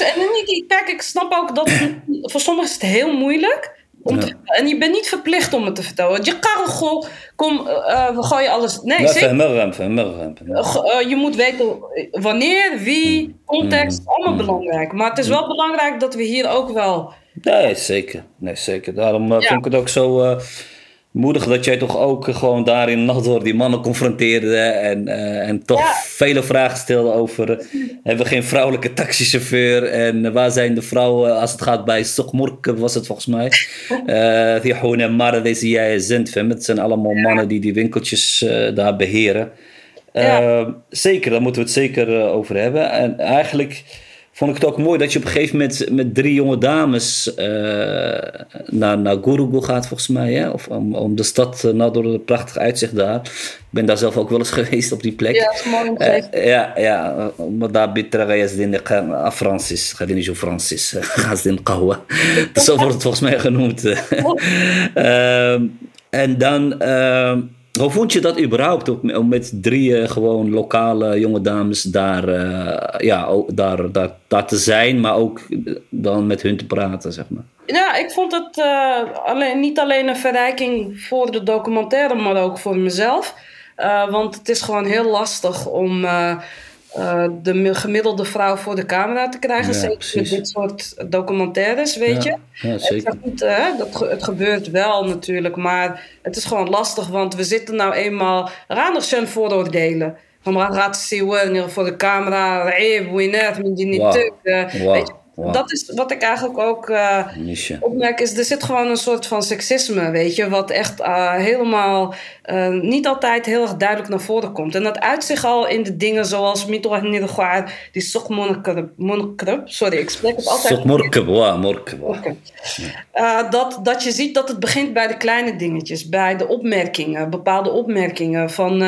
niet, kijk, ik snap ook dat <clears throat> voor sommigen is het heel moeilijk. Om Ja. te, en je bent niet verplicht om het te vertellen. Je gewoon, kom, eh, we gooien alles. Nee. Eh, eh, je moet weten wanneer, wie, context, Mm. allemaal belangrijk. Maar het is wel belangrijk dat we hier ook wel. Nee, zeker. Nee, zeker. Daarom eh, Ja. vond ik het ook zo, eh, moedig dat jij toch ook gewoon daarin nog door die mannen confronteerde en, uh, en toch Ja. vele vragen stelde over uh, hebben we geen vrouwelijke taxichauffeur en uh, waar zijn de vrouwen? Als het gaat bij Sokmurk was het volgens mij. Uh, <laughs> die gewoon en Mara deze jij zendt het zijn allemaal mannen die die winkeltjes daar beheren. Ja. Zeker daar moeten we het zeker over hebben. En eigenlijk vond ik het ook mooi dat je op een gegeven moment met drie jonge dames uh, naar, naar Gurugu gaat, volgens mij. Hè? Of om, om de stad, uh, nou, door het prachtig uitzicht daar. Ik ben daar zelf ook wel eens <laughs> geweest op die plek. Ja, dat is mooi. Uh, ja, ja. Maar daar bitra Yazdin Francis. Gadin zo Francis. <laughs> Gazdin Kahwa. <laughs> Zo wordt het volgens mij genoemd. en dan... Hoe vond je dat überhaupt om met drie gewoon lokale jonge dames daar, uh, ja, daar, daar, te zijn, maar ook dan met hun te praten, zeg maar? Ja, ik vond het uh, alleen, niet alleen een verrijking voor de documentaire, maar ook voor mezelf. Want het is gewoon heel lastig om uh, de gemiddelde vrouw voor de camera te krijgen. Ja, zeker precies. met dit soort documentaires, weet Ja, je. ja, zeker. Het, niet, hè, dat, het gebeurt wel natuurlijk, maar het is gewoon lastig, want we zitten nou eenmaal randig zijn vooroordelen. Van maar gaat zien voor de camera, eh, winnen, die niet eh, weet je. Dat is wat ik eigenlijk ook eh, opmerk, is er zit gewoon een soort van seksisme, weet je, wat echt eh, helemaal eh, niet altijd heel erg duidelijk naar voren komt. En dat uit zich al in de dingen zoals Mito Nidogwaar, die Sokmonkrub, sorry, ik spreek het altijd Sok morke, wa, morke, wa. Oké. Uh, dat, dat je ziet dat het begint bij de kleine dingetjes, bij de opmerkingen, bepaalde opmerkingen. Van,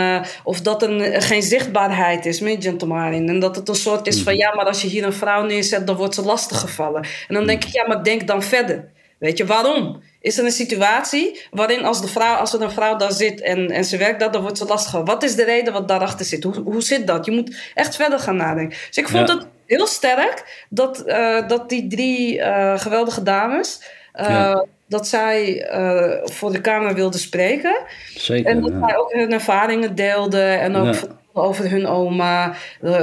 of dat er geen zichtbaarheid is met Gentleman. En dat het een soort is van ja, maar als je hier een vrouw neerzet, dan wordt ze lastiggevallen. En dan denk ik, ja, maar denk dan verder. Weet je, waarom? Is er een situatie waarin als, de vrouw, als er een vrouw daar zit en, en ze werkt dat, dan wordt ze lastig. Wat is de reden wat daarachter zit? Hoe, hoe zit dat? Je moet echt verder gaan nadenken. Dus ik vond Ja. het heel sterk dat, uh, dat die drie uh, geweldige dames. Uh, Ja. Dat zij voor de Kamer wilden spreken. Zeker. En dat ja. zij ook hun ervaringen deelden. En ook over hun oma.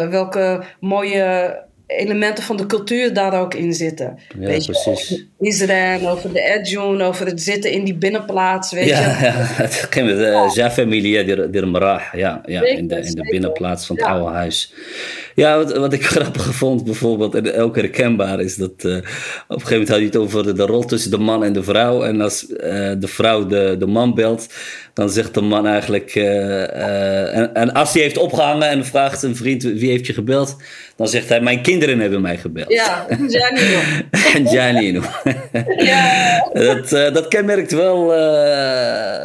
welke mooie elementen van de cultuur daar ook in zitten. Ja, weet je, precies. Israël, over de Edjoen, over het zitten in die binnenplaats. Weet Ja, je. <laughs> ja, het ging met de Ja-familie, de, de Marah, ja, ja in, de, in de binnenplaats van het oude huis. Ja, wat, wat ik <laughs> grappig vond bijvoorbeeld, en ook herkenbaar, is dat uh, op een gegeven moment had je het over de, de rol tussen de man en de vrouw. En als uh, de vrouw de, de man belt, dan zegt de man eigenlijk, uh, en, en, als hij heeft opgehangen en vraagt een vriend wie heeft je gebeld, dan zegt hij, mijn kinderen hebben mij gebeld. Ja, Janino. <laughs> en Janino. ja. <laughs> dat, dat kenmerkt wel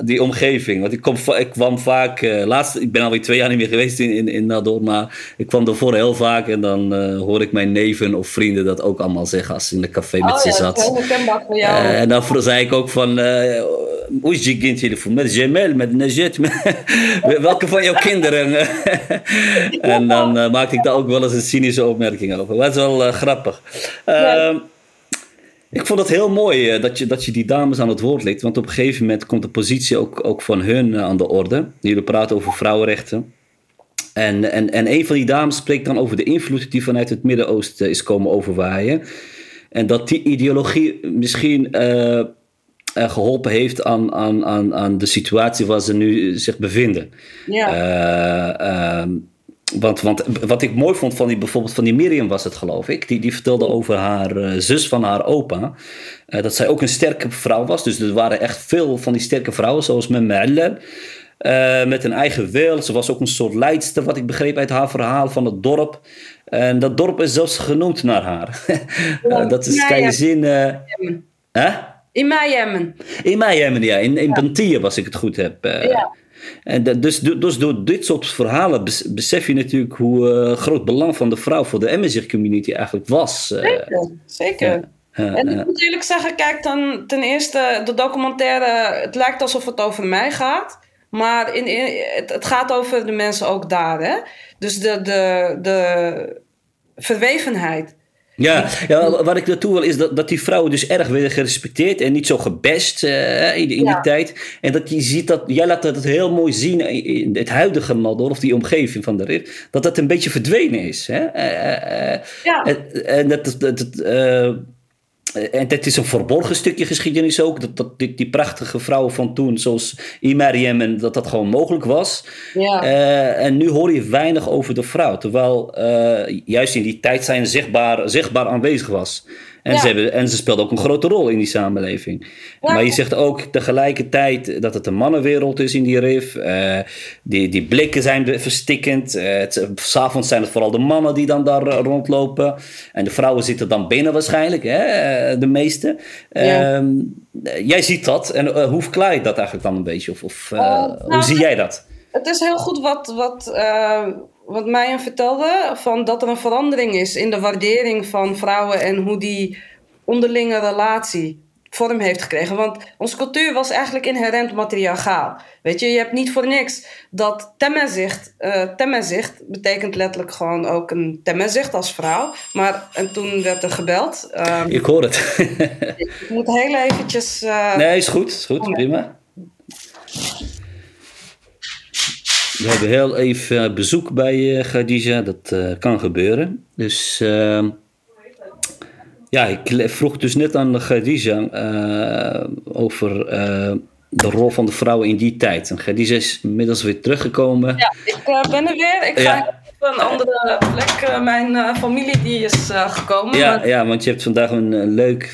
die omgeving. Want ik, kom, ik kwam vaak, laatst, ik ben alweer twee jaar niet meer geweest in, in, in Nador, maar ik kwam daarvoor heel vaak en dan hoor ik mijn neven of vrienden dat ook allemaal zeggen als ze in een café met oh, ze ja, zat. Heel voor jou. en dan zei ik ook van, hoe is je kindtelefoon? Met Jamel, met Najed, met <laughs> welke van jouw kinderen? <laughs> en dan maakte ik daar ook wel eens een cynische opmerking over. Dat is wel grappig. Ja. Ik vond het heel mooi dat, je, dat je die dames aan het woord liet. Want op een gegeven moment komt de positie ook, ook van hun aan de orde. Jullie praten over vrouwenrechten. En, en, en een van die dames spreekt dan over de invloed die vanuit het Midden-Oosten is komen overwaaien. En dat die ideologie misschien uh, uh, geholpen heeft aan, aan, aan, aan de situatie waar ze nu zich bevinden. Ja. Uh, want, want wat ik mooi vond van die, bijvoorbeeld van die Miriam was het geloof ik. Die, die vertelde over haar zus van haar opa. Dat zij ook een sterke vrouw was. Dus er waren echt veel van die sterke vrouwen zoals Memme uh, met een eigen wil. Ze was ook een soort leidster wat ik begreep uit haar verhaal van het dorp. En dat dorp is zelfs genoemd naar haar. <laughs> Dat is, kan je zien... Hè? In Miami. In Miami, ja. In, in ja. Bantia, als ik het goed heb. Uh, ja. En dat, dus, dus door dit soort verhalen besef je natuurlijk hoe uh, groot belang van de vrouw voor de Amazigh community eigenlijk was. Uh, zeker, zeker. Ja. En ik moet eerlijk zeggen, kijk dan ten eerste de documentaire, het lijkt alsof het over mij gaat. Maar in, in, het, het, gaat over de mensen ook daar. Hè? Dus de, de, de verwevenheid. Ja, ja, wat ik naartoe wil is dat, dat die vrouwen dus erg werden gerespecteerd en niet zo gebest uh, in, in ja. die tijd. En dat je ziet dat, jij laat dat heel mooi zien in het huidige Nador of die omgeving van de RIF, dat dat een beetje verdwenen is. Hè? Uh, ja. En dat, dat, dat en het is een verborgen stukje geschiedenis ook. Dat, dat die, die prachtige vrouwen van toen, zoals Imariam, en dat dat gewoon mogelijk was. Ja. Eh, en nu hoor je weinig over de vrouw. Terwijl uh, juist in die tijd zij zichtbaar, zichtbaar aanwezig was. En, Ja. ze hebben, en ze speelde ook een grote rol in die samenleving. Ja. Maar je zegt ook tegelijkertijd dat het een mannenwereld is in die RIF. Eh, die, die blikken zijn verstikkend. Het- S'avonds zijn het vooral de mannen die dan daar eh, rondlopen. En de vrouwen zitten dan binnen waarschijnlijk, hè, de meeste. Ja. Ehm, eh, jij ziet dat. En hoe verklaar je dat eigenlijk dan een beetje? Of, of Oh, hoe nou, zie jij dat? Het is heel goed wat, wat, wat Meijen vertelde, van dat er een verandering is in de waardering van vrouwen en hoe die onderlinge relatie vorm heeft gekregen. Want onze cultuur was eigenlijk inherent matriarchaal. Weet je, je hebt niet voor niks dat temmenzicht, eh temmenzicht betekent letterlijk gewoon ook een temmenzicht als vrouw. Maar en toen werd er gebeld. Ehm, Ik hoor het. <laughs> ik moet heel eventjes... eh, nee, is goed. Is goed. Oh. Prima. We hebben heel even bezoek bij eh Khadija. Dat eh, kan gebeuren. Dus ehm, ja, ik vroeg dus net aan Khadija eh, over de rol van de vrouwen in die tijd. En Khadija is inmiddels weer teruggekomen. Ja, ik ben er weer. Ik ga Ja. Een andere plek. Eh, mijn eh, familie die is eh, gekomen. Ja, Maar- ja, want je hebt vandaag een, leuk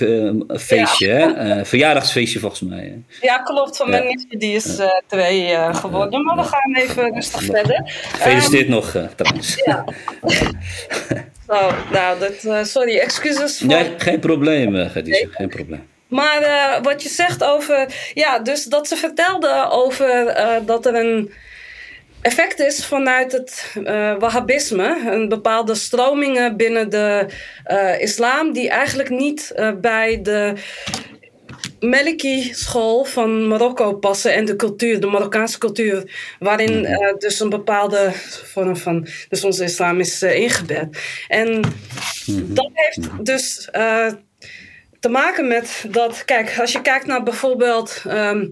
feestje, hè? Eh, verjaardagsfeestje volgens mij. hè? ja, klopt. Van mijn Ja. nichtje die is twee geworden. Maar we gaan even rustig verder. Gefeliciteerd nog, eh, trouwens. Ehm, ja. <laughs> Nou, dat, sorry, excuses voor... Nee, geen probleem, geen probleem. Maar wat je zegt over, ja, dus dat ze vertelde over dat er een effect is vanuit het eh Wahhabisme, een bepaalde stromingen binnen de eh, islam, die eigenlijk niet eh, bij de Maliki-school van Marokko passen en de cultuur, de Marokkaanse cultuur, waarin eh, dus een bepaalde vorm van, dus onze islam is ingebed. En dat heeft dus eh, te maken met dat, kijk, als je kijkt naar bijvoorbeeld, ehm,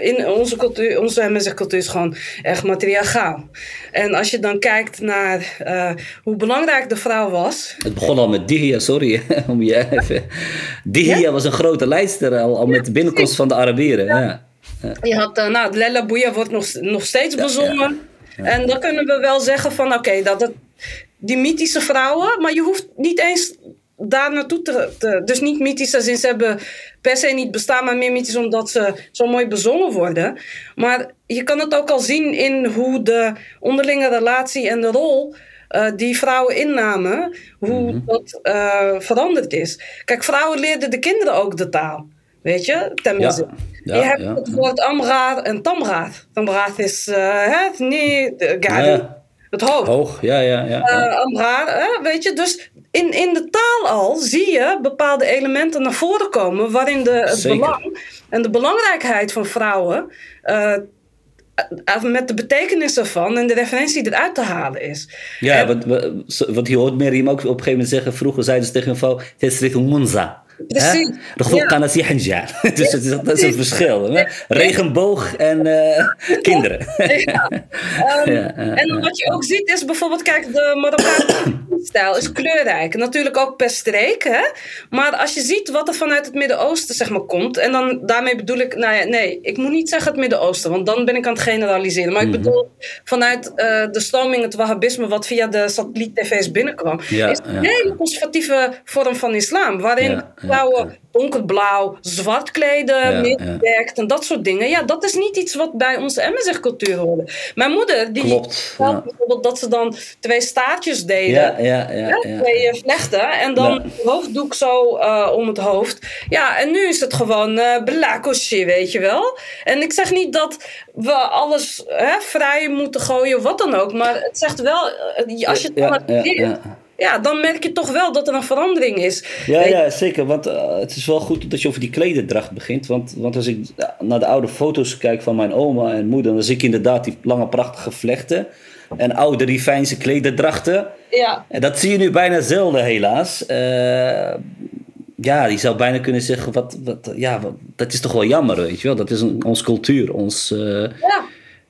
in onze cultuur, onze MSF-cultuur is gewoon echt matriarchaal. En als je dan kijkt naar eh, hoe belangrijk de vrouw was, Het begon al met Dihia, sorry <laughs> om je even. Dihia was een grote leidster al, al met de binnenkomst van de Arabieren. Ja. Je had, uh, nou, Lella Bouya wordt nog, nog steeds bezongen. En dan kunnen we wel zeggen van, oké, dat het, die mythische vrouwen, maar je hoeft niet eens daar naartoe te, te... Dus niet mythisch als in ze hebben per se niet bestaan, maar meer mythisch omdat ze zo mooi bezongen worden. Maar je kan het ook al zien in hoe de onderlinge relatie en de rol... Uh, die vrouwen innamen, hoe mm -hmm. dat uh, veranderd is. Kijk, vrouwen leerden de kinderen ook de taal. Weet je? Tenminste. Ja, ja, je hebt ja. het woord amraar en tamraar. Tamraar is uh, het, niet, ja. Het hoog. Hoog, ja, ja. ja, Uh, amraar, hè? weet je? Dus in, in de taal al zie je bepaalde elementen naar voren komen... waarin de, het Zeker. belang en de belangrijkheid van vrouwen... Uh, met de betekenis ervan en de referentie eruit te halen is. Ja, en, wat, wat je hoort Miriam ook op een gegeeen moment zeggen. Vroeger zeiden ze tegen een vrouw: Het Monza. Precies. Ja. <laughs> dus dat is, dat is een verschil. Hè? Regenboog en uh, <laughs> kinderen. Ja. Um, <laughs> ja, en wat je ook ziet is bijvoorbeeld, kijk, de Marokkaanse <coughs> stijl is kleurrijk. Natuurlijk ook per streek. Hè? Maar als je ziet wat er vanuit het Midden-Oosten zeg maar, komt. En dan daarmee bedoel ik, nou ja, nee, ik moet niet zeggen het Midden-Oosten. Want dan ben ik aan het generaliseren. Maar mm -hmm. ik bedoel vanuit uh, de stroming, het Wahhabisme, wat via de satelliet-tv's binnenkwam. Ja, is een hele conservatieve vorm van islam. Waarin donkerblauw, zwart kleden, meer bedekt en dat soort dingen. Ja, dat is niet iets wat bij onze MSR-cultuur hoorde. Mijn moeder, die Klopt, bijvoorbeeld dat ze dan twee staartjes deden. Ja, ja, ja, twee vlechten. En dan hoofddoek zo uh, om het hoofd. Ja, en nu is het gewoon uh, belakoshi, weet je wel. En ik zeg niet dat we alles hè, vrij moeten gooien, wat dan ook. Maar het zegt wel, als je het ja, dan merk je toch wel dat er een verandering is. Ja, ja zeker. Want uh, het is wel goed dat je over die klederdracht begint. Want, want als ik naar de oude foto's kijk van mijn oma en moeder... dan zie ik inderdaad die lange prachtige vlechten. En oude Rivijnse klederdrachten. Ja. En dat zie je nu bijna zelden helaas. Uh, ja, je zou bijna kunnen zeggen... Wat, wat, ja, wat, dat is toch wel jammer, weet je wel. Dat is een, onze cultuur, ons... Uh, ja.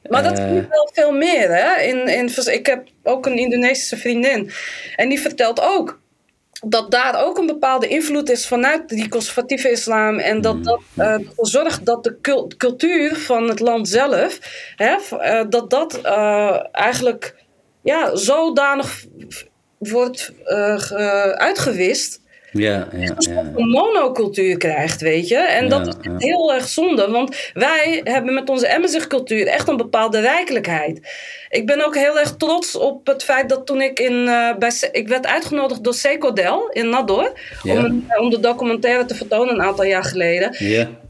Maar dat uh, wel veel meer. Hè? In, in, ik heb ook een Indonesische vriendin. En die vertelt ook dat daar ook een bepaalde invloed is vanuit die conservatieve islam. En dat dat uh, zorgt dat de cultuur van het land zelf, hè, uh, dat dat uh, eigenlijk ja, zodanig wordt uitgewist. Ja, ja, ja. een monocultuur krijgt, weet je. En dat is heel erg zonde, want wij hebben met onze Emmenzig-cultuur echt een bepaalde rijkelijkheid. Ik ben ook heel erg trots op het feit dat toen ik in. Uh, bij, ik werd uitgenodigd door Secodel in Nador. Om, om de documentaire te vertonen een aantal jaar geleden.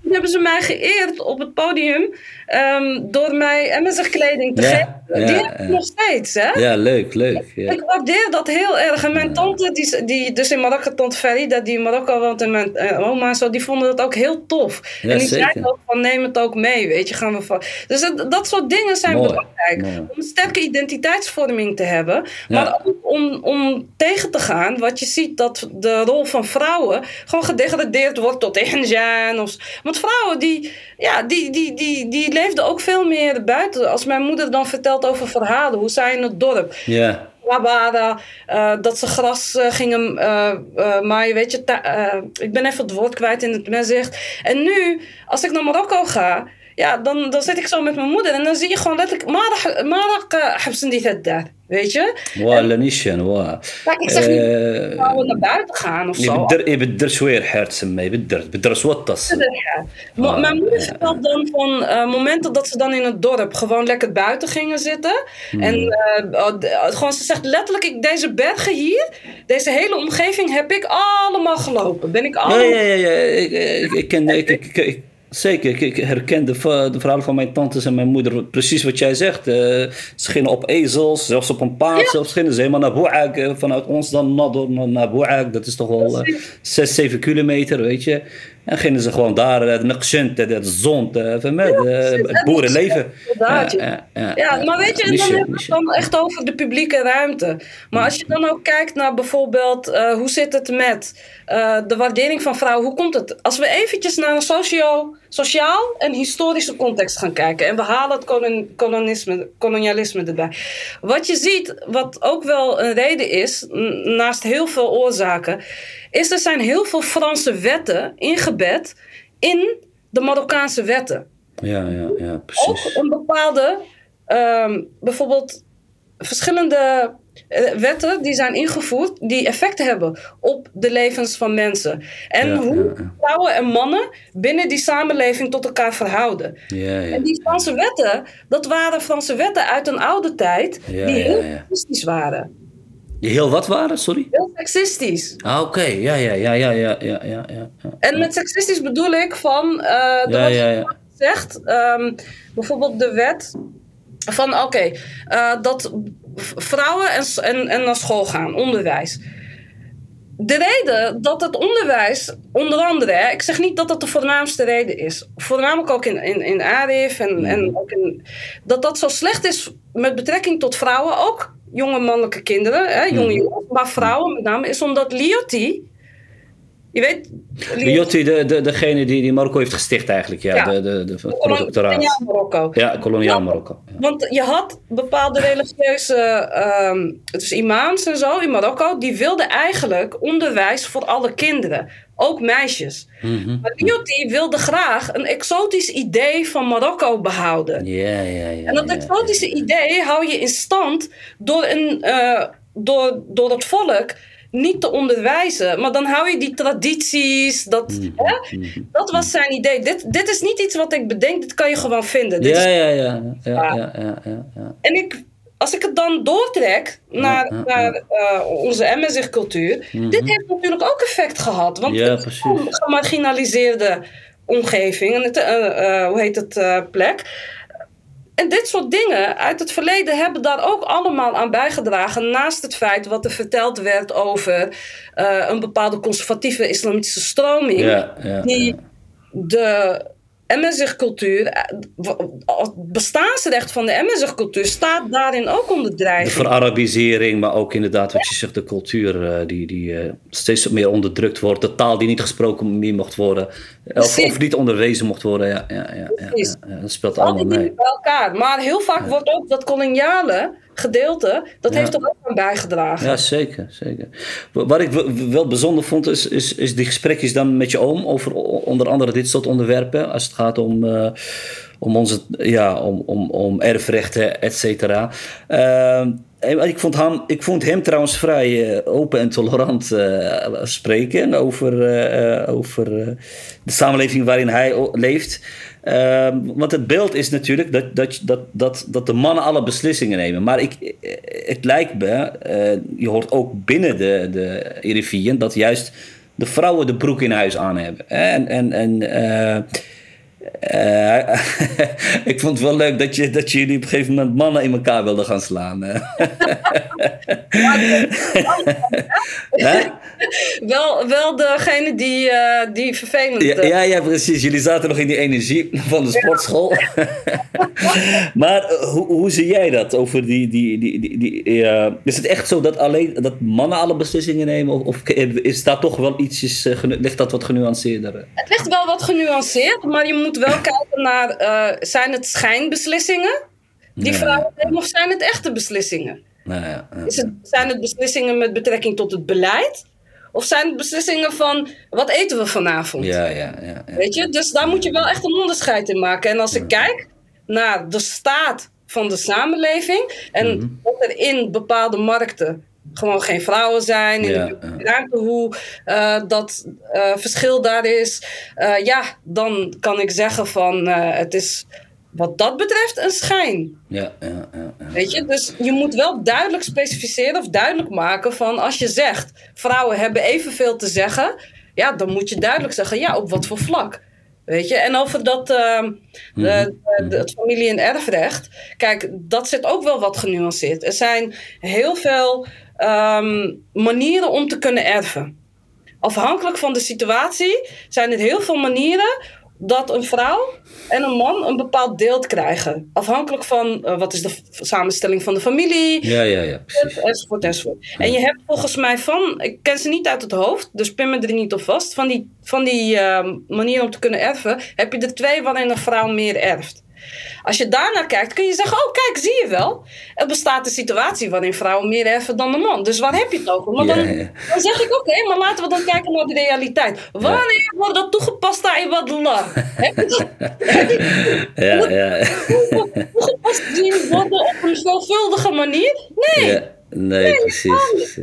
Toen hebben ze mij geëerd op het podium um, door mij Emmenzig kleding te geven. Die heb ik nog steeds, hè? Ja, leuk, leuk. Ik waardeer dat heel erg. En mijn tante, die, die dus in Marokko, tante Ferida, die in Marokko woont en mijn uh, oma en zo, die vonden dat ook heel tof. en die zeiden ook van neem het ook mee, weet je. Gaan we van... Dus dat, dat soort dingen zijn Mooi. belangrijk. Mooi. Om een sterke identiteitsvorming te hebben. Maar ook om, om tegen te gaan wat je ziet dat de rol van vrouwen gewoon gedegradeerd wordt tot injaan. Of, want vrouwen die, ja, die, die, die, die leefden ook veel meer buiten. Als mijn moeder dan vertelt over verhalen, hoe zij in het dorp. Ja. Uh, dat ze gras uh, gingen uh, maaien, weet je. ik ben even het woord kwijt in het menzicht. En nu, als ik naar Marokko ga, ja, dan, dan zit ik zo met mijn moeder en dan zie je gewoon letterlijk Marag, Marag Habsendi dat eh, Weet je? Wow, Lanishan, waar. Kijk, ik zeg niet uh, we naar buiten gaan of zo. Je bent er weer hard, ze mee. Je bent er. Mijn moeder vertelt dan van eh, momenten dat ze dan in het dorp gewoon lekker buiten gingen zitten. Hmm. En oh, gewoon, ze zegt letterlijk, ik, deze bergen hier, deze hele omgeving heb ik allemaal gelopen. Ben ik allemaal... Ja, ja, ja. ja. Ik, ik, ken, ik, ik Zeker, ik, ik herken de, de, verhalen van mijn tantes en mijn moeder. Precies wat jij zegt. Uh, ze gingen op ezels, zelfs op een paard. Ja. Zelfs gingen ze helemaal naar Boeak. Uh, vanuit ons dan Nador naar Boeak. Dat is toch wel uh, 6, 7 kilometer, weet je. En gingen ze gewoon daar, de Naqshint, de zon, het boerenleven. Ja, ja, ja, ja, maar weet je, dan heb je het dan echt over de publieke ruimte. Maar als je dan ook kijkt naar bijvoorbeeld, uh, hoe zit het met uh, de waardering van vrouwen? Hoe komt het? Als we eventjes naar een socio, sociaal en historische context gaan kijken. En we halen het kolon, kolonisme, kolonialisme erbij. Wat je ziet, wat ook wel een reden is, naast heel veel oorzaken is er zijn heel veel Franse wetten ingebed in de Marokkaanse wetten. Ja, ja, ja, precies. Ook een bepaalde, um, bijvoorbeeld verschillende uh, wetten die zijn ingevoerd die effect hebben op de levens van mensen. En ja, hoe ja, ja. vrouwen en mannen binnen die samenleving tot elkaar verhouden. En die Franse wetten, dat waren Franse wetten uit een oude tijd die heel seksistisch waren. Heel wat waren, sorry? Heel seksistisch. Ah, oké. Okay. Ja, ja, ja, ja, ja, ja, ja, ja. En met seksistisch bedoel ik van... Uh, ja, ja, ja. zegt, um, bijvoorbeeld de wet van... Oké, okay, uh, dat vrouwen en, en, en naar school gaan, onderwijs. De reden dat het onderwijs, onder andere... Hè, ik zeg niet dat dat de voornaamste reden is. Voornamelijk ook in, in, in ARIF en, en ook in... Dat dat zo slecht is met betrekking tot vrouwen ook jonge mannelijke kinderen, hè, jonge jongens, maar vrouwen met name, is omdat Liotti, je weet... Liotti, de, de, degene die, die Marokko heeft gesticht eigenlijk, ja, ja. de, de, de, de koloniaal Marokko. Ja, koloniaal Marokko. Ja. Want je had bepaalde religieuze um, dus imams en zo in Marokko, die wilden eigenlijk onderwijs voor alle kinderen. Ook meisjes. Mm-hmm. Maar Liotti wilde graag een exotisch idee van Marokko behouden. Ja, ja, ja. En dat exotische idee hou je in stand door, een, uh, door, door het volk niet te onderwijzen. Maar dan hou je die tradities. Dat, mm-hmm. hè? dat was zijn idee. Dit, dit is niet iets wat ik bedenk. Dit kan je gewoon vinden. Dit ja, is... ja, ja, ja, ja, ja, ja. En ik als ik het dan doortrek naar, ja, ja, naar uh, onze MSG-cultuur, Mhm. dit heeft natuurlijk ook effect gehad. Want Ja, precies. een gemarginaliseerde omgeving, en het, eh, eh, hoe heet het, eh, plek. En dit soort dingen uit het verleden hebben daar ook allemaal aan bijgedragen. Naast het feit wat er verteld werd over eh, een bepaalde conservatieve islamitische stroming. Ja, ja, die ja. de MSG-cultuur, het bestaansrecht van de MSG-cultuur staat daarin ook onder De dreiging. verarabisering, maar ook inderdaad wat je zegt, de cultuur uh, die, die uh, steeds meer onderdrukt wordt. De taal die niet gesproken meer mocht worden. Of, of niet onderwezen mocht worden. Ja, ja, ja, ja, dat speelt Al allemaal mee. bij elkaar. Maar heel vaak wordt ook dat koloniale gedeelte, dat Ja. heeft er ook aan bijgedragen. Ja, zeker. zeker. Wa- Wat ik wel bijzonder vond, is, is, is die gesprekjes dan met je oom over onder andere dit soort onderwerpen. Als het gaat om, eh, om, onze, ja, om, om, om erfrechten, et cetera. En ik, vond hem, ik vond hem trouwens vrij eh, open en tolerant eh, spreken over, eh, eh, over eh, de samenleving waarin hij leeft. Ehm, want het beeld is natuurlijk dat, dat, dat, dat, dat de mannen alle beslissingen nemen. Maar ik, eh, het lijkt me, eh, je hoort ook binnen de, de Erivien, dat juist de vrouwen de broek in huis aan hebben. En, en, en eh, <laughs> ik vond het wel leuk dat, je, dat jullie op een gegeven moment mannen in elkaar wilden gaan slaan. <laughs> Wel, wel degene die, eh, die vervelend... Ja, eh, ja, ja, precies. Jullie zaten nog in die energie van de sportschool. <laughs> maar eh, hoe, hoe zie jij dat? Over die, die, die, die, die, is het echt zo dat, alleen, dat mannen alle beslissingen nemen? Of, of is daar toch wel ietsjes, ligt dat wat genuanceerder? Het ligt wel wat genuanceerd, maar je moet wel <laughs> kijken naar... zijn het schijnbeslissingen die vrouwen nemen of zijn het echte beslissingen? Nou ja, ja. Is het, zijn het beslissingen met betrekking tot het beleid? Of zijn het beslissingen van wat eten we vanavond? Ja, ja, ja, ja. Weet je? Dus daar moet je wel echt een onderscheid in maken. En als ik kijk naar de staat van de samenleving en Mhm. dat er in bepaalde markten gewoon geen vrouwen zijn, in de ruimte hoe eh, dat eh, verschil daar is, eh, ja, dan kan ik zeggen van het is wat dat betreft een schijn. Ja, ja, ja, ja. Weet je, dus je moet wel duidelijk specificeren of duidelijk maken van als je zegt vrouwen hebben evenveel te zeggen, ja, dan moet je duidelijk zeggen ja, op wat voor vlak. Weet je, en over dat ehm, de, de- het familie- en erfrecht, kijk, dat zit ook wel wat genuanceerd. Er zijn heel veel ehm, manieren om te kunnen erven. Afhankelijk van de situatie zijn er heel veel manieren dat een vrouw en een man een bepaald deel krijgen. Afhankelijk van eh, wat is de samenstelling van de familie, ja, ja, ja, precies. enzovoort, enzovoort. En je hebt volgens mij van, ik ken ze niet uit het hoofd, dus pin me er niet op vast. Van die, van die eh, manieren om te kunnen erven, heb je er twee waarin een vrouw meer erft. Als je daarnaar kijkt, kun je zeggen: Oh, kijk, zie je wel. Er bestaat een situatie waarin vrouwen meer erven dan de man. Dus waar heb je het over? Maar dan, zeg ik: Oké, maar laten we dan kijken naar de realiteit. Wanneer wordt dat toegepast aan dat heb je- Ja, ja. toegepast zien worden op een veelvuldige manier? Nee. Nee, precies.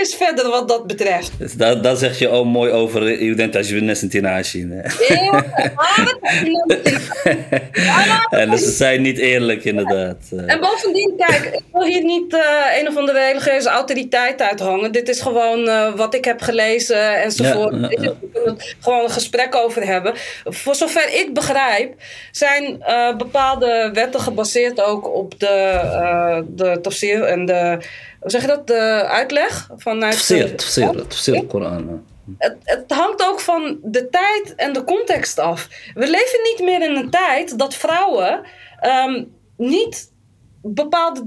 is verder wat dat betreft. Dus daar, daar zeg je ook mooi over Identitas Tinashin. Heel aardig. En dus ze zijn niet eerlijk, inderdaad. Eh, En bovendien, kijk, ik wil hier niet eh, een of andere religieuze autoriteit uithangen. Dit is gewoon eh, wat ik heb gelezen enzovoort. Ja, ja, je, ja. We kunnen er gewoon een gesprek over hebben. Voor zover ik begrijp, zijn eh, bepaalde wetten gebaseerd ook op de, eh de tafsir en de, hoe zeg je dat, de uitleg vanuit... Tafsir Koran. het, het hangt ook van de tijd en de context af. We leven niet meer in een tijd dat vrouwen ehm, niet bepaalde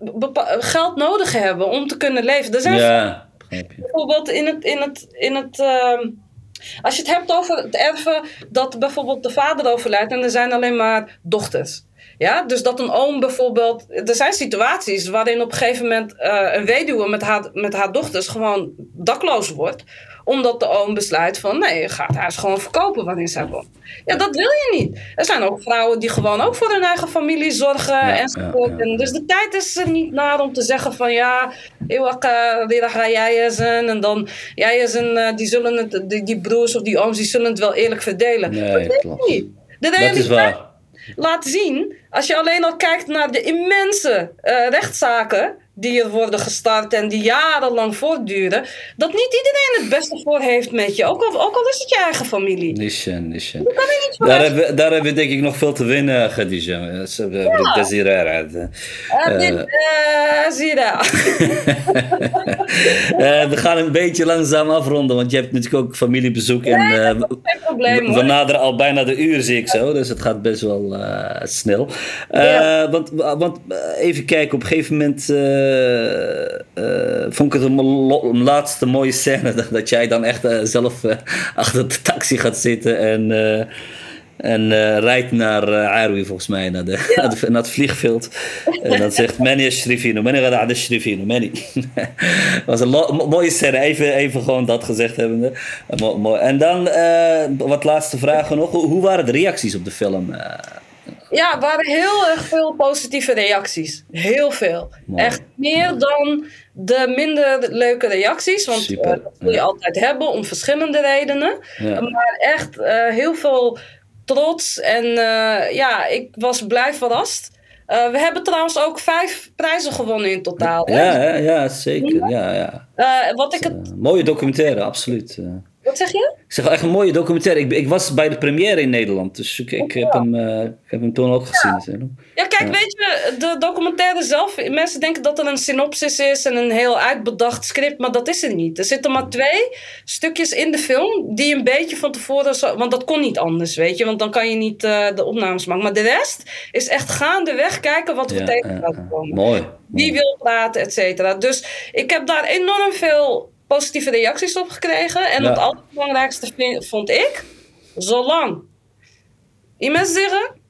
bepa- geld nodig hebben om te kunnen leven. Er zijn Ja, bijvoorbeeld in het. In het, in het ehm, als je het hebt over het erven dat bijvoorbeeld de vader overlijdt en er zijn alleen maar dochters. Ja, dus dat een oom bijvoorbeeld. Er zijn situaties waarin op een gegeven moment eh, een weduwe met haar, met haar dochters gewoon dakloos wordt. Omdat de oom besluit van nee, je gaat haar gewoon verkopen waarin zij woont. Ja, dat wil je niet. Er zijn ook vrouwen die gewoon ook voor hun eigen familie zorgen Ja, enzovoort. ja, ja. En dus de tijd is er niet naar om te zeggen van ja, ga jij eens een. En dan jij eens een, eh, die zullen het, die, die broers of die ooms, die zullen het wel eerlijk verdelen. Nee, dat weet klopt. niet. De Dat is waar. Laat zien, als je alleen al kijkt naar de immense eh, rechtszaken die er worden gestart en die jarenlang voortduren, dat niet iedereen het beste voor heeft met je. Ook al, ook al is het je eigen familie. Niet voor Daar hebben, daar hebben we denk ik nog veel te winnen, Khadija. Dat is, eh, hier eruit. Eh, Eh. daar. <laughs> Eh, we gaan een beetje langzaam afronden, want je hebt natuurlijk ook familiebezoek. En, Nee, probleem we naderen al bijna de uur, zie ik zo. Dus het gaat best wel snel. Ja. Want, want even kijken, op een gegeven moment vond ik het een, laatste mooie scène. Dat, <laughs> dat jij dan echt eh, zelf eh, <laughs> achter de taxi gaat zitten. En, eh, En eh, rijdt naar Arwi volgens mij, <laughs> naar, de, naar, het vliegveld. en dan zegt Manny Ashrifino, Manny gaat aan de Ashrifino, Manny. was een mooie scène, even, even gewoon dat gezegd hebbende. En dan wat laatste vragen nog. Hoe, hoe, waren de reacties op de film? Ja, er waren heel erg veel positieve reacties. Heel veel. Mooi. Echt meer dan de minder leuke reacties. Want uh, dat wil je altijd hebben om verschillende redenen. Ja. Maar echt uh, heel veel trots. En uh, ja, ik was blij verrast. Uh, we hebben trouwens ook vijf prijzen gewonnen in totaal. Ja, ja, ja, zeker. Ja, ja. Uh, wat ik het... mooie documentaire, absoluut. Wat zeg je? Ik zeg echt een mooie documentaire. Ik, ik was bij de première in Nederland, dus ik, ik, heb, hem, uh, ik heb hem toen ook gezien. Ja, kijk, ja. weet je, de documentaire zelf, mensen denken dat er een synopsis is en een heel uitbedacht script, maar dat is er niet. Er zitten maar twee stukjes in de film die een beetje van tevoren, zo, want dat kon niet anders, weet je, want dan kan je niet uh, de opnames maken. Maar de rest is echt gaandeweg kijken wat er ja, tegen gaat komen. Mooi. Wie wil praten, et cetera. Dus ik heb daar enorm veel positieve reacties op gekregen. En ja. het allerbelangrijkste vond ik, zolang iemand zeggen,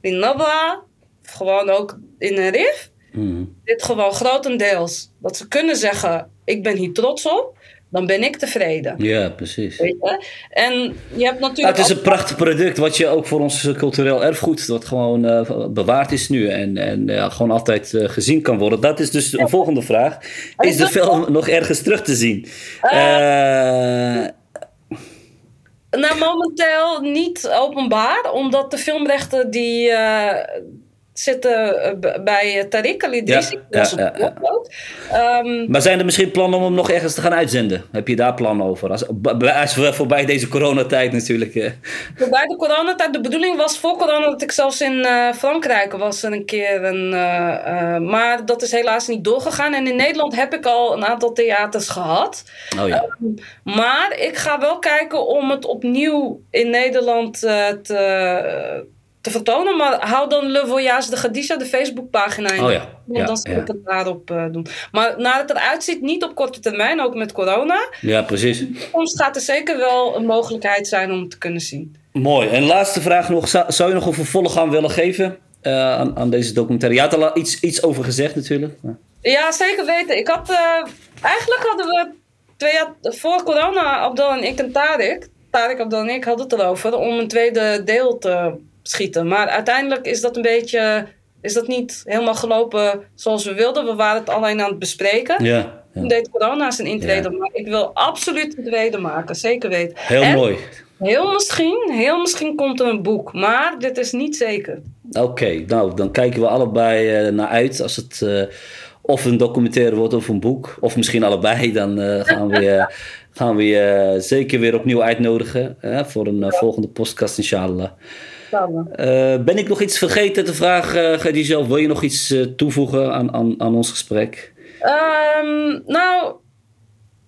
in Nabla, gewoon ook in een RIF, mm. dit gewoon grotendeels, dat ze kunnen zeggen, ik ben hier trots op dan ben ik tevreden. Ja, precies. Weet je? En je hebt natuurlijk. het is een prachtig product wat je ook voor ons cultureel erfgoed, wat gewoon uh, bewaard is nu en, en uh, gewoon altijd uh, gezien kan worden. Dat is dus een volgende vraag. Is de film nog ergens terug te zien? nou, momenteel niet openbaar, omdat de filmrechten die zitten eh, bij eh, Tariq al-Idrissi. Ja, ja, ja, um, maar zijn er misschien plannen om hem nog ergens te gaan uitzenden? Heb je daar plannen over? Als, als voorbij deze coronatijd natuurlijk. Uh. Voorbij de coronatijd. De bedoeling was voor corona dat ik zelfs in uh, Frankrijk was een keer. Een, uh, maar dat is helaas niet doorgegaan. En in Nederland heb ik al een aantal theaters gehad. Oh, ja. Um, maar ik ga wel kijken om het opnieuw in Nederland te te vertonen. Maar hou dan Le Voyage de Gadisha, de Facebookpagina in. Oh ja. ja dan zal ja. ik het daarop uh, doen. Maar naar het eruit ziet, niet op korte termijn, ook met corona. Ja, precies. Soms gaat er zeker wel een mogelijkheid zijn om het te kunnen zien. Mooi. En laatste vraag nog. Zou, zou je nog een vervolg aan willen geven uh, aan, aan, deze documentaire? Je had er al iets, iets over gezegd natuurlijk. Ja, zeker weten. Ik had... Uh, eigenlijk hadden we twee jaar voor corona, Abdel en ik en Tarek... Tarek, Abdel en ik hadden het erover om een tweede deel te schieten. Maar uiteindelijk is dat een beetje. Is dat niet helemaal gelopen zoals we wilden? We waren het alleen aan het bespreken. Ja. ja. Toen deed corona zijn intrede. Ja. Maar ik wil absoluut het tweede maken, zeker weten. Heel en mooi. Heel misschien, heel misschien komt er een boek. Maar dit is niet zeker. Oké, nou dan kijken we allebei uh, naar uit. Als het uh, of een documentaire wordt of een boek. Of misschien allebei. Dan uh, gaan we gaan we je zeker weer opnieuw uitnodigen. voor een volgende podcast inshallah. Uh, ben ik nog iets vergeten te vragen, Khadija? Wil je nog iets uh, toevoegen aan, aan, aan ons gesprek? Um, nou,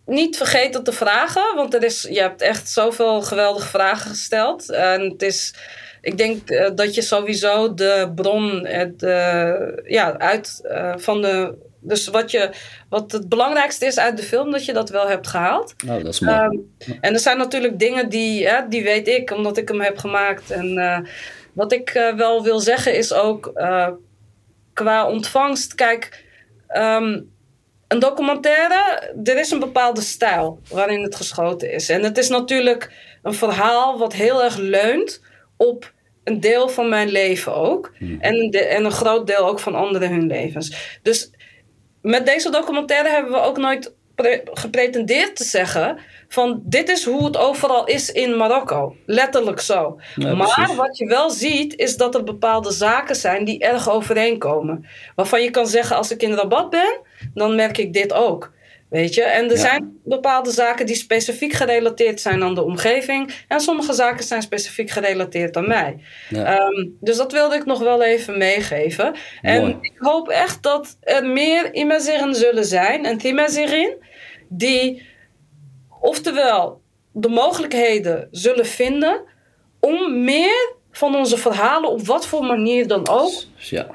niet vergeten te vragen, want er is, je hebt echt zoveel geweldige vragen gesteld. En het is, ik denk uh, dat je sowieso de bron het, ja, uit van de dus wat, je, wat het belangrijkste is uit de film, dat je dat wel hebt gehaald. Nou, dat is mooi. Um, en er zijn natuurlijk dingen die, hè, die weet ik, omdat ik hem heb gemaakt. En uh, wat ik uh, wel wil zeggen is ook uh, qua ontvangst. Kijk, um, een documentaire, er is een bepaalde stijl waarin het geschoten is. En het is natuurlijk een verhaal wat heel erg leunt op een deel van mijn leven ook. Hmm. En, de, en een groot deel ook van anderen hun levens. Dus met deze documentaire hebben we ook nooit gepretendeerd te zeggen van dit is hoe het overal is in Marokko. Letterlijk zo. Ja, maar precies. wat je wel ziet is dat er bepaalde zaken zijn die erg overeenkomen. Waarvan je kan zeggen als ik in Rabat ben, dan merk ik dit ook. Weet je? En er ja. zijn bepaalde zaken die specifiek gerelateerd zijn aan de omgeving. En sommige zaken zijn specifiek gerelateerd aan mij. Ja. Um, dus dat wilde ik nog wel even meegeven. En ik hoop echt dat er meer Imazirin zullen zijn. En Timazirin. Die oftewel de mogelijkheden zullen vinden. Om meer van onze verhalen op wat voor manier dan ook. Ja.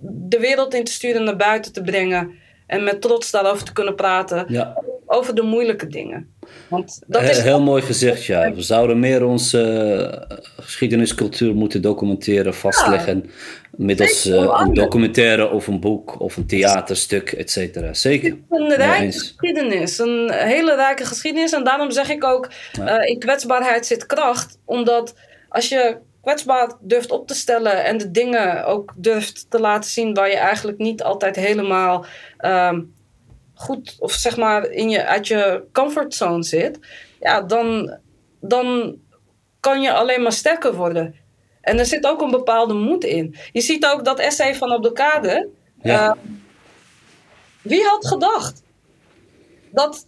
De wereld in te sturen, naar buiten te brengen en met trots daarover te kunnen praten. Ja. over de moeilijke dingen. Want dat He- is Heel mooi gezegd, ja. We zouden meer onze eh, geschiedeniscultuur moeten documenteren, vastleggen. Middels eh, een documentaire of een boek of een theaterstuk, et cetera. Zeker. een rijke geschiedenis. Een hele rijke geschiedenis. En daarom zeg ik ook, eh, in kwetsbaarheid zit kracht. Omdat als je kwetsbaar durft op te stellen en de dingen ook durft te laten zien waar je eigenlijk niet altijd helemaal ehm, goed of zeg maar in je, uit je comfortzone zit, ja, dan, dan kan je alleen maar sterker worden. En er zit ook een bepaalde moed in. Je ziet ook dat essay van Abdelkader. Ja. eh, wie had gedacht dat,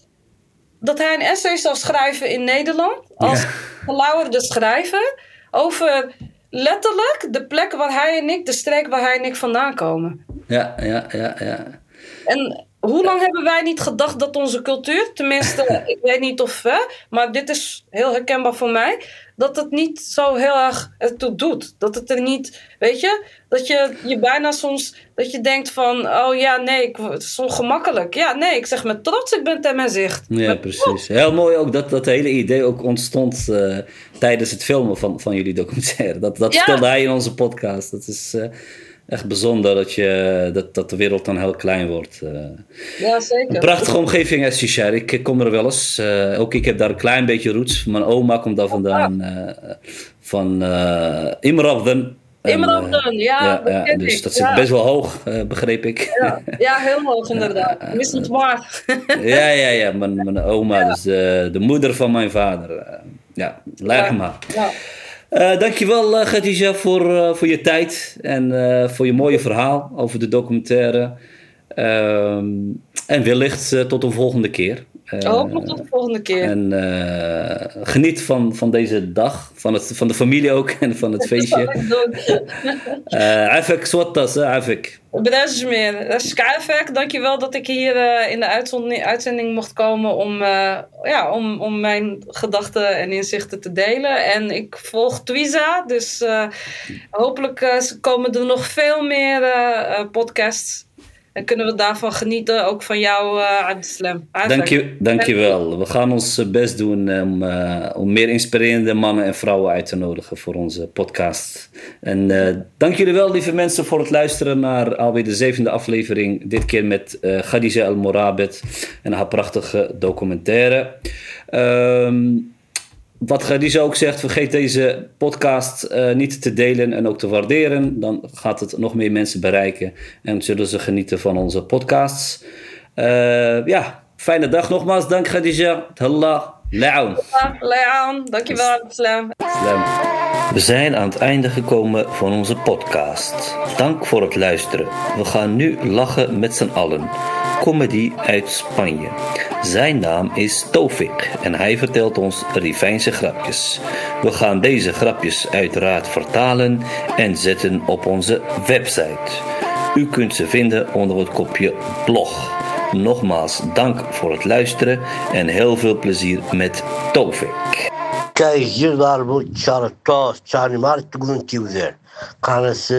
dat hij een essay zou schrijven in Nederland als Ja. <laughs> gelauwerde schrijver over letterlijk de plek waar hij en ik, de streek waar hij en ik vandaan komen. Ja, ja, ja, ja. En hoe lang hebben wij niet gedacht dat onze cultuur, tenminste, <laughs> ik weet niet of, hè, maar dit is heel herkenbaar voor mij, dat het niet zo heel erg ertoe doet. Dat het er niet, weet je, dat je, je bijna soms, dat je denkt van, oh ja, nee, ik, het is ongemakkelijk. Ja, nee, ik zeg met trots, ik ben ten mijn zicht. Ja, Met precies. Heel mooi ook dat dat hele idee ook ontstond eh, tijdens het filmen van, van jullie documentaire. Dat, dat Ja. vertelde hij in onze podcast. Dat is eh, echt bijzonder dat, je, dat, dat de wereld dan heel klein wordt. eh. Ja, zeker. Een prachtige omgeving, Estishar. Ik ik kom er wel eens. Eh, ook ik heb daar een klein beetje roots. Mijn oma komt daar vandaan. eh, van uh, Imrabden. En, Imrabden, eh, ja, ja, Dus ik, dat zit ja. best wel hoog, begreep ik. Ja, ja, heel hoog <laughs> inderdaad. Het maar. ja, ja, ja. Mijn, mijn oma, <laughs> dus de moeder van mijn vader. Eh, ja, leg maar. Ja. Eh, dankjewel, uh, Khadija, voor, uh, voor je tijd en uh, voor je mooie verhaal over de documentaire. Ehm, en wellicht tot een volgende keer. Hopelijk tot de volgende keer. En geniet van, van deze dag, van, het, van de familie ook en van het <laughs> feestje. Afek swattas, Afek. Bedrijf meer. Skyfek, dankjewel dat ik hier uh, in de uitzending, mocht komen om, ja, om, om mijn gedachten en inzichten te delen. En ik volg Twiza, dus hopelijk komen er nog veel meer podcasts. En kunnen we daarvan genieten, ook van jou, uh, Abdeslam. Dank je, dank je wel. We gaan ons best doen om, uh, om meer inspirerende mannen en vrouwen uit te nodigen voor onze podcast. En dank jullie wel, lieve mensen, voor het luisteren naar alweer de zevende aflevering. Dit keer met uh, Khadija El Morabet en haar prachtige documentaire. Um, wat Khadija ook zegt, vergeet deze podcast uh, niet te delen en ook te waarderen. Dan gaat het nog meer mensen bereiken en zullen ze genieten van onze podcasts. Uh, ja, fijne dag nogmaals. Dank Khadija. Tallah. La'aun. La'aun. Dankjewel, Islam. We zijn aan het einde gekomen van onze podcast. Dank voor het luisteren. We gaan nu lachen met z'n allen. Comedy uit Spanje. Zijn naam is Tofik en hij vertelt ons Rivijnse grapjes. We gaan deze grapjes uiteraard vertalen en zetten op onze website. U kunt ze vinden onder het kopje blog. Nogmaals dank voor het luisteren en heel veel plezier met Tofik. Kijk, hier moet Charles Charlie Martin, Kanus,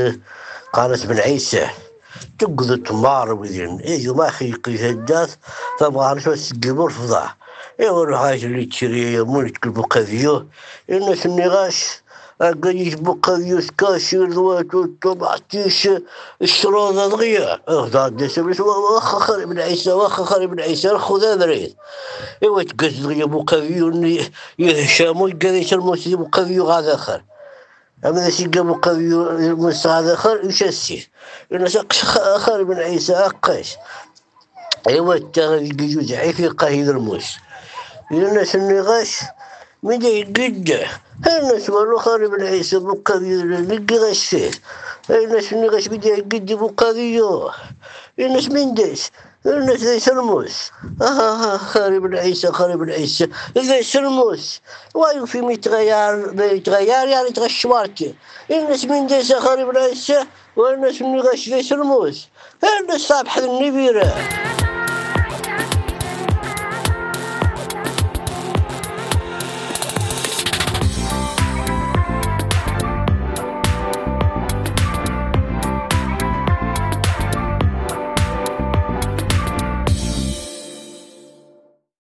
Kanus Ben Eisen. تقضي تمار وذين إيه ما خيقي هجاس فبغارش وسقيم الفضاح اي ورغاش اللي تشري مون تكلبو بقذيو إن سمي غاش. أقليش سكاش كاشي الوات وطبعتيش الشروض ضغية اخذ عدد سبس واخ خالي بن عيسى واخ خالي بن عيسى أخذ مريض ايوا تقز ضغية بقذيو يهشامو يقذيش الموسيقى بقذيو غادا خير أما أمسك مقوي مستعد خر يشسي ينسق آخر من عيسى أقش يوتر الجيوز ضعيف قهيد الموس. ينس النغاش مدي جدة هنا مالو خر من عيسى مقوي لقغش فيه الناس النغاش مدي جدة مقوي الناس من ديس ليس الموس آه خرب العيسى خريب العيسى ليس الموس ويوفي يتغير يتغير يعني تغشوارتي الناس من ديس خريب العيسى والناس من غش ليس الموس الناس صابح النبيرة.